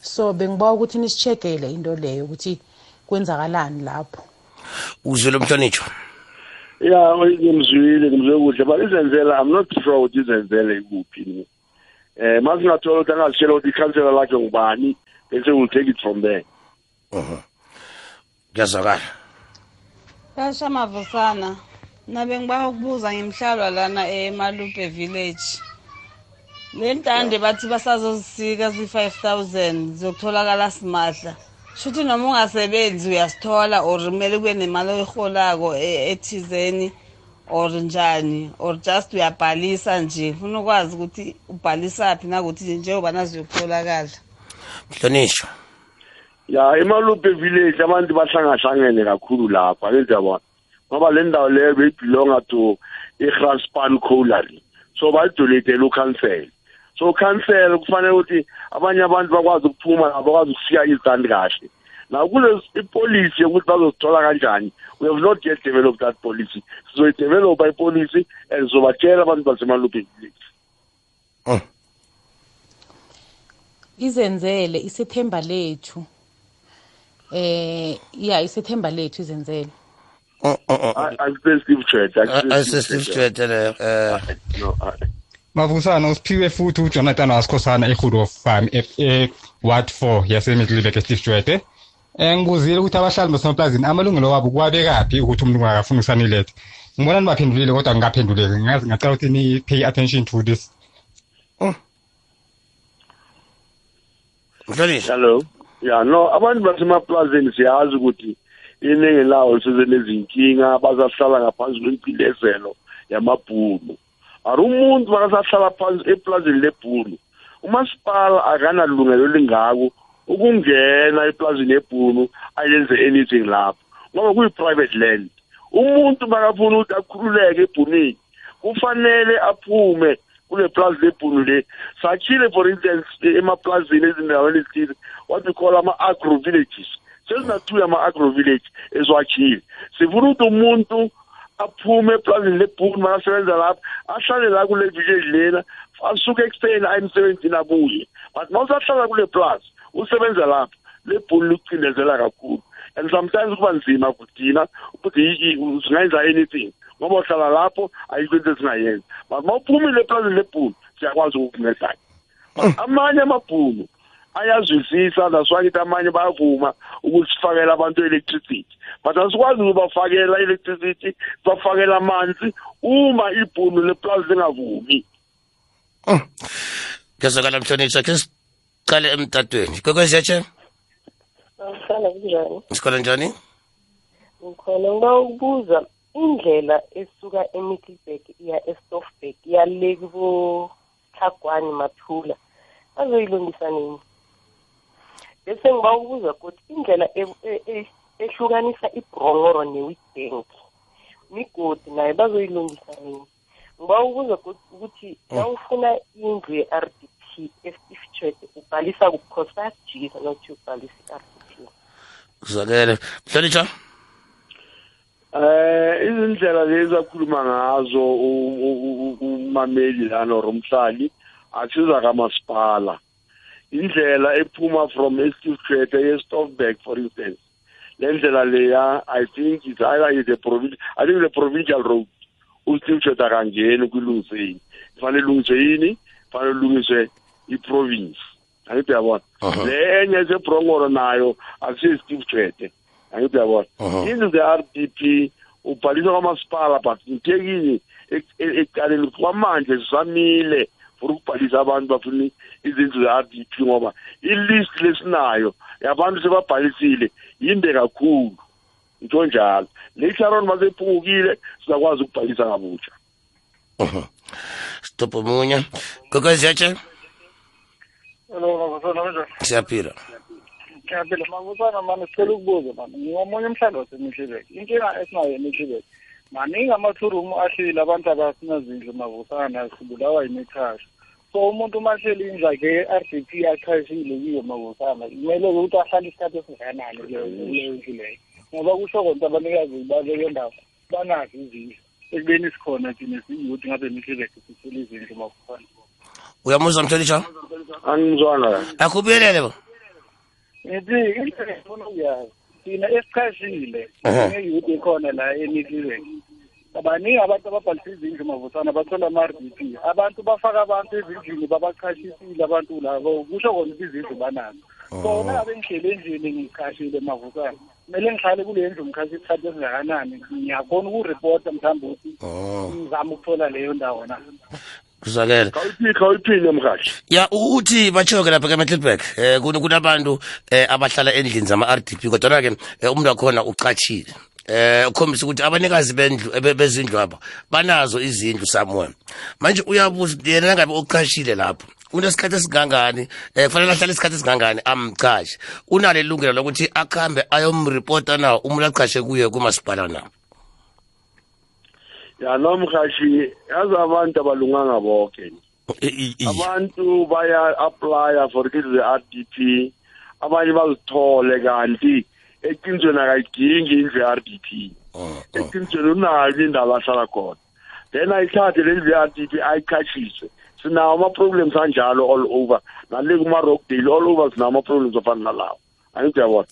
So bengibawa ukuthi nisi-check-ele into leyo ukuthi kwenzakalani lapho. Uzwile mhlonishwa ya ngimzwile ngimzwe kuhle but izenzela i'm not sure ukuthi izenzele ikuphi. Eh masingathola ukuthi angazitshela ukuthi ikhansela lakhe ngubani bese we'll take it from there. Kuyazwakala. Kasha Mavusana nabe ngiba ukubuza ngimhlalwa lana eMalupe village. Le ntande bathi basazozisika zi-5000 zokutholakala simahla. Shuthi noma ungasebenzi uyasithola or kumele kube nemali oyiholako e- ethizeni or njani or just uyabhalisa nje funa ukwazi ukuthi ubhalisa phi nakuthi njengoba naziyokutholakala. Mhlonishwa. Ya emalupe village abantu bahlangahlangene kakhulu lapha ndiyabona ngoba le ndawo leyo beyibelonga to i-graspan collary so bayidonatele ukhansela so ukhansela kufanele ukuthi abanye abantu bakwazi ukuphuma nabo bakwazi ukufika izitandi kahle. Now kule ipolicy yokuthi bazozithola kanjani? We have not yet developed that policy. Sizoyidevelopha ipolicy and sizobatshela abantu basemalupe village izenzele isethemba lethu. Eh ya isethemba lethu izenzele. Steve chet asise-steve jwete leyo um no I- mavusana usiphiwe futhi ujonathan wasikhosana ehood of farm e-ward four yasemidlibek esteve jwete um ngibuzile ukuthi abahlali basemaplazini amalungelo wabo kuwabekaphi ukuthi umuntu ungakafuni kusanilethe ngibona nibaphendulile kodwa ngingaphenduleki Ngingazi- ngicela ukuthi ni-pay attention to this. Hello. Ya no abantu basemaplazini siyazi ukuthi iningi lawo sesenezinkinga bazahlala ngaphansi kwempilezelo yamabhunu. Ari umuntu bakasahlala phansi eplazini lebhunu umasipala akanalungelo lingako ukungena eplazini ebhunu ayenze anything lapho ngoba kuyi-private land. Umuntu makafuna ukuthi akhululeke ebhunini kufanele aphume kule plaza lebhunu le. Sakhile for instance emaplazini ezindaweni ezithile what we call ama-agro villages sezinathuya ama-agro village eziwakhile sifuna ukuthi umuntu aphume eplazini lebhunu makasebenza lapho ahlale la kule village lena asuke ekuseni aye emsebenzini abuye. But ma usahlala kule plaza usebenza lapho lebhunu likucindezela kakhulu. And sometimes kuba nzima kudina ukuthi singayenza anything ngoba uhlala lapho ayikho into esingayenza but ma uphumile eplazini lebhunu siyakwazi ukukuncedanya amanye amabhunu ayazwisisa that's why kithi amanye bayavuma ukuthi sifakele abantu electricity but asikwazi ukubafakela electricity sibafakela amanzi uma ibhunu leplazi lingavumi. Ngezokala mhlonishwa ke siqale emtatweni. Kwekwezetshe Ngihlala kunjani? sikole njani Ngikhona ngiba ukubuza indlela esuka eMiddelburg iya eStoffberg yale kubo Tlhagwani Mathula bazoyilungisa nini? Bese ngiba ukubuza ukuthi indlela e- e- e- ehlukanisa iBrongoro neWitbank migodi nayo bazoyilungisa nini? Ngiba ukubuza ukuthi- ukuthi nawufuna indlu ye-RDP eStiff Church ubhalisa kuProsajisa nokuthi ubhalisa i-RDP. Kuzwakele mhlonishwa eh izindlela lezi akhuluma ngazo umameli lana or umhlali akusiza kamasipala. Indlela ephuma from estilcret ye-stoffberg for instance. Le ndlela leya i think is either is a provincial i think the provincial road. Ustilcret akangeni kwilungiseni kufanele ilungiswe yini? Kufanele ulungiswe i-province. Angithi uyabona. Le enye esebrongoro nayo akusiyo steve chete angithi uyabona. Indlu the-r d p ubhaliswa kwamasipala but ntekinye ekuqaleni kwamanje sisamile for ukubhalisa abantu bafuna izindlu ze-r d p ngoba ilist lesinayo yabantu sebabhalisile yinde kakhulu. Nto njalo. Le-sharon basephungukile sizakwazi ukubhalisa ngabutsha stop omunye kunjani? Siyaphila Ngiyaphila. Mabusana mani sicela ukubuza mani. Ngiwomunye umhlali waseMiddleburg inkinga esinayo eMiddleburg maningi amathurumu ahlile abantu abasinazindlu mabusana sibulawa yimikhasha so umuntu uma ahleli indlu yakhe ye-r d p achashile kiyo mabusana kumele ukuthi ahlale isikhathi esingakanani kuleyo kuleyo ndlu leyo? Ngoba kusho konke abanikazi babeke ndawo banazo izindlu. Ekubeni sikhona thina siyuthi ngabe Middleburg sithole izindlu mabusana uyamuzwa mhlonishwa angizwana. Akubuyelele bo. Ngithi into ngifuna ukuyazi thina esichashile Ehhe. ngeyouth ekhona la eMiddelburg abaningi abantu ababhalisa izindlu mavusana bathola ama-r d p abantu bafaka abantu ezindlini babachashisile abantu labo. Kusho kona ukuthi izindlu banazo so nangabe ngihlele endlini ngichashile mavusana. Kumele ngihlale kule ndlu ngikhashe isikhathi esingakanani? Ngiyakhona ukuripota mhlawumbe ukuthi ngizame ukuthola leyo ndawo na? Kuzwakele khawuyiphinde mhashi ya u- uthi batsho-ke lapha ke-mettleburg um kun- kunabantu um abahlala endlini zama-r d p kodwana-ke um umuntu wakhona uchachile eh ukhombisa ukuthi abanikazi bendlu ebe- bezindlu apha banazo izindlu somewhere manje uyabuza ukuthi yena nangabe uchashile lapho unesikhathi esingangani? Eh kufanele ahlale isikhathi esingangani amchashi unalo ilungelo lokuthi akhambe ayomripota na umuntu achashe kuye kumasipala na? Ya nomhashi yazi abantu abalunganga bonke abantu baya apply for the RDP abanye bazithole kanti eqinisweni akayidingi indlu ye-RDP eqinisweni unayo indawo ahlala khona. Then ayithathe le ndlu ye-RDP ayikhashise sinawo ama-problems anjalo all over. Nale kuma-rockdale all over sinawo ama-problems afana nalawo. Angithi uyabona?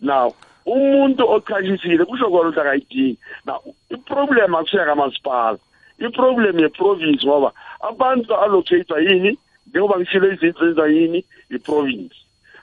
Now umuntu ochashisile kusho kona ukuthi akayidingi. Now iproblem akusuya kamasipala iproblem yeprovince ngoba abantu ba-allocatwa yini? Njengoba ngishilo izinto zenza yini? Iprovince.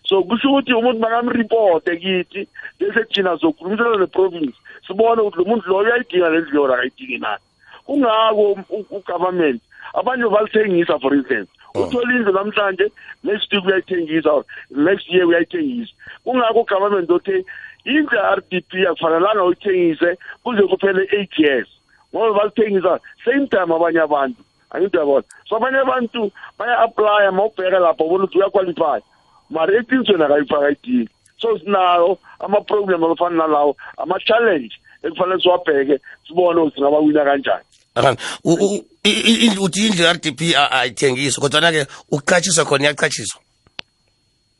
So kusho ukuthi umuntu makamripote kithi bese thina sokhulumisana neprovince sibone ukuthi lo muntu loyo uyayidinga le ndlu yona akayidingi nani kungako u- u-government. Abanye balithengisa for instance. Uthola indlu namhlanje next week uyayithengisa or next year uyayithengisa. Kungakho ugovernment othe indlu ya-r d p akufanelanga uyithengise kuze kuphele eight years ngoba bazithengisa same time abanye abantu. Angithi uyabona? So abanye abantu baya-aplya ma ubheka lapho ubona ukuthi uyaqualifya. Mari eqinisweni akayifaka idili so sinayo ama-problem afana nalawo ama-challenge ekufanele siwabheke sibone ukuthi ngabawina kanjani. Aha. U- u- i- i- indlu uthi indlu ye-r d p ayithengiswa kodwana-ke ukuqatshiswa khona iyaqatshiswa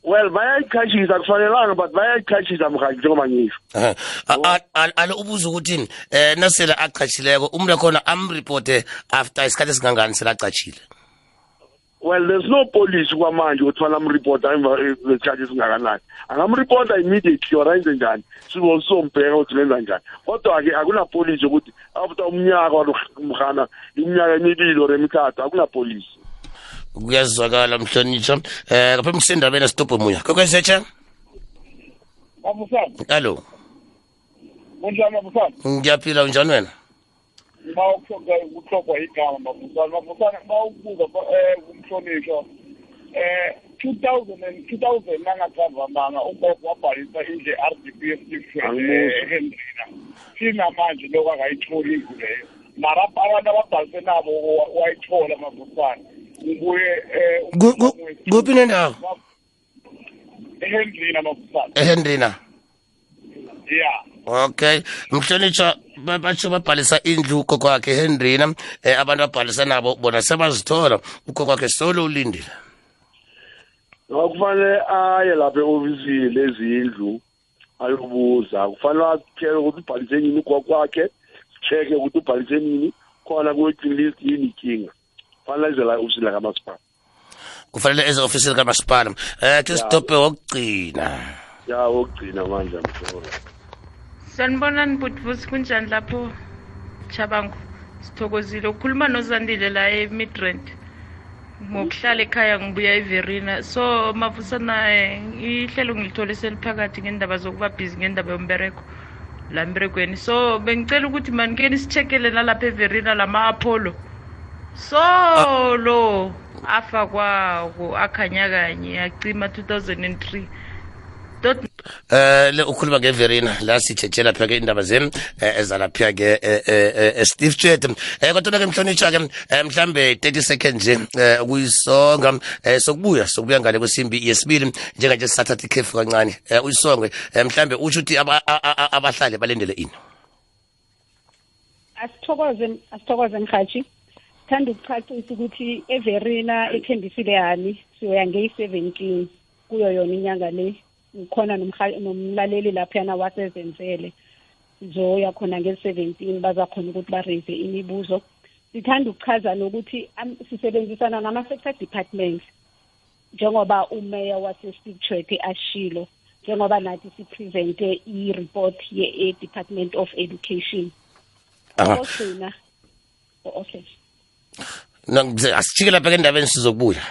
well bayayikhashisa kufanelanga but bayayikhashisa mhaji njengoba ngisho. Aha. A- a- a- alo ubuza ukuthi eh nasele aqatshileko umuntu akhona amreporte after isikhathi esingangani selaqatshile well there's no police kwamanje ukuthi fanele amripota emva kwesikhathi esingakanani. Angamripota immediately or ayenze njani? Sibo sizombheka ukuthi lenza njani. Kodwa-ke akunapolisi ukuthi after umnyaka or mhana iminyaka emibili or emithathu akunapolisi kuyazwakala mhlonitsha eh ngaphambi kusendabeni asitobhe munya kwekwesetsha mabusana alo. Kunjani mabusana ngiyaphila unjani wena? Ma kuhlogwa igama mabusana mabusana ma ukubuza um umhlonishwa um two thousand and two thousand nangathavamanga ugogo wabhalisa indle r d p ehendrina sinamanje lokho akayitholi indlu leyo mara abantu ababhalise nabo wayithola mabusana ngibuye Ku- ku- kuphi nendawo ehendrina mabusana ehendrina. Ya. Okay. Mhlonitsha ba- batsho babhalisa indlu kokwakhe ehendrina. Eh abantu babhalisa nabo bona sebazithola. Ukokwakhe solo ulindile. Kufanele aye lapha ehofisini lezindlu ayobuza. Kufanele athele ukuthi ubhalise nini ugogo wakhe check ukuthi ubhalise nini. Khona kwe-waiting list yini inkinga kufanele eze la ehofisini lakamasipala kufanele eze ofisini kamasipala. Eh ke sidobhe wokugcina. Ya wokugcina manje mhlolo sanibonani butvusi kunjani lapho? Chabangu sithokozile. Ukhuluma nozandile la e-midrand. Ngokuhlala ekhaya ngibuya everina so mavusana eh, ihlelo ngilithole seliphakathi ngendaba zokuba bhizi ngendaba yombereko la mberekweni so bengicela ukuthi manikeni si-checkele nalapha everina lama-apollo solo afa kwawo akhanya kanye acima 2003 tot eh le ukhuluma ngeverina la sithetshela pheke indaba zem eh, ezalapha ke eh, eh, eh, Steve Chet. Eh kodwa ke mhlonitsha ke eh, mhlambe 30 seconds nje eh, ukuyisonga eh, sokubuya sokubuya ngale kwesimbi yesibili njenganje sisathatha ikhefu kancane. Eh, uyisonge eh, mhlambe utsho ukuthi aba- a- a- a- abahlali balendele ini? Asithokoze asithokoze mhathi. Thanda ukucacisa ukuthi everina ethembisile yani siyoya ngeyi-seventeen kuyo yona inyanga le. Ngikhona nomha- nomlaleli laphayana wasezenzele. Sizoya khona nge-seventeen bazakhona ukuthi bareze imibuzo. Sithanda ukuchaza nokuthi am- sisebenzisana nama-sector department njengoba umeya wase-steve chwete ashilo njengoba nathi sipresente i-report ye-department of education. Aha. ogcina okay. Asijike lapha endabeni sizokubuya.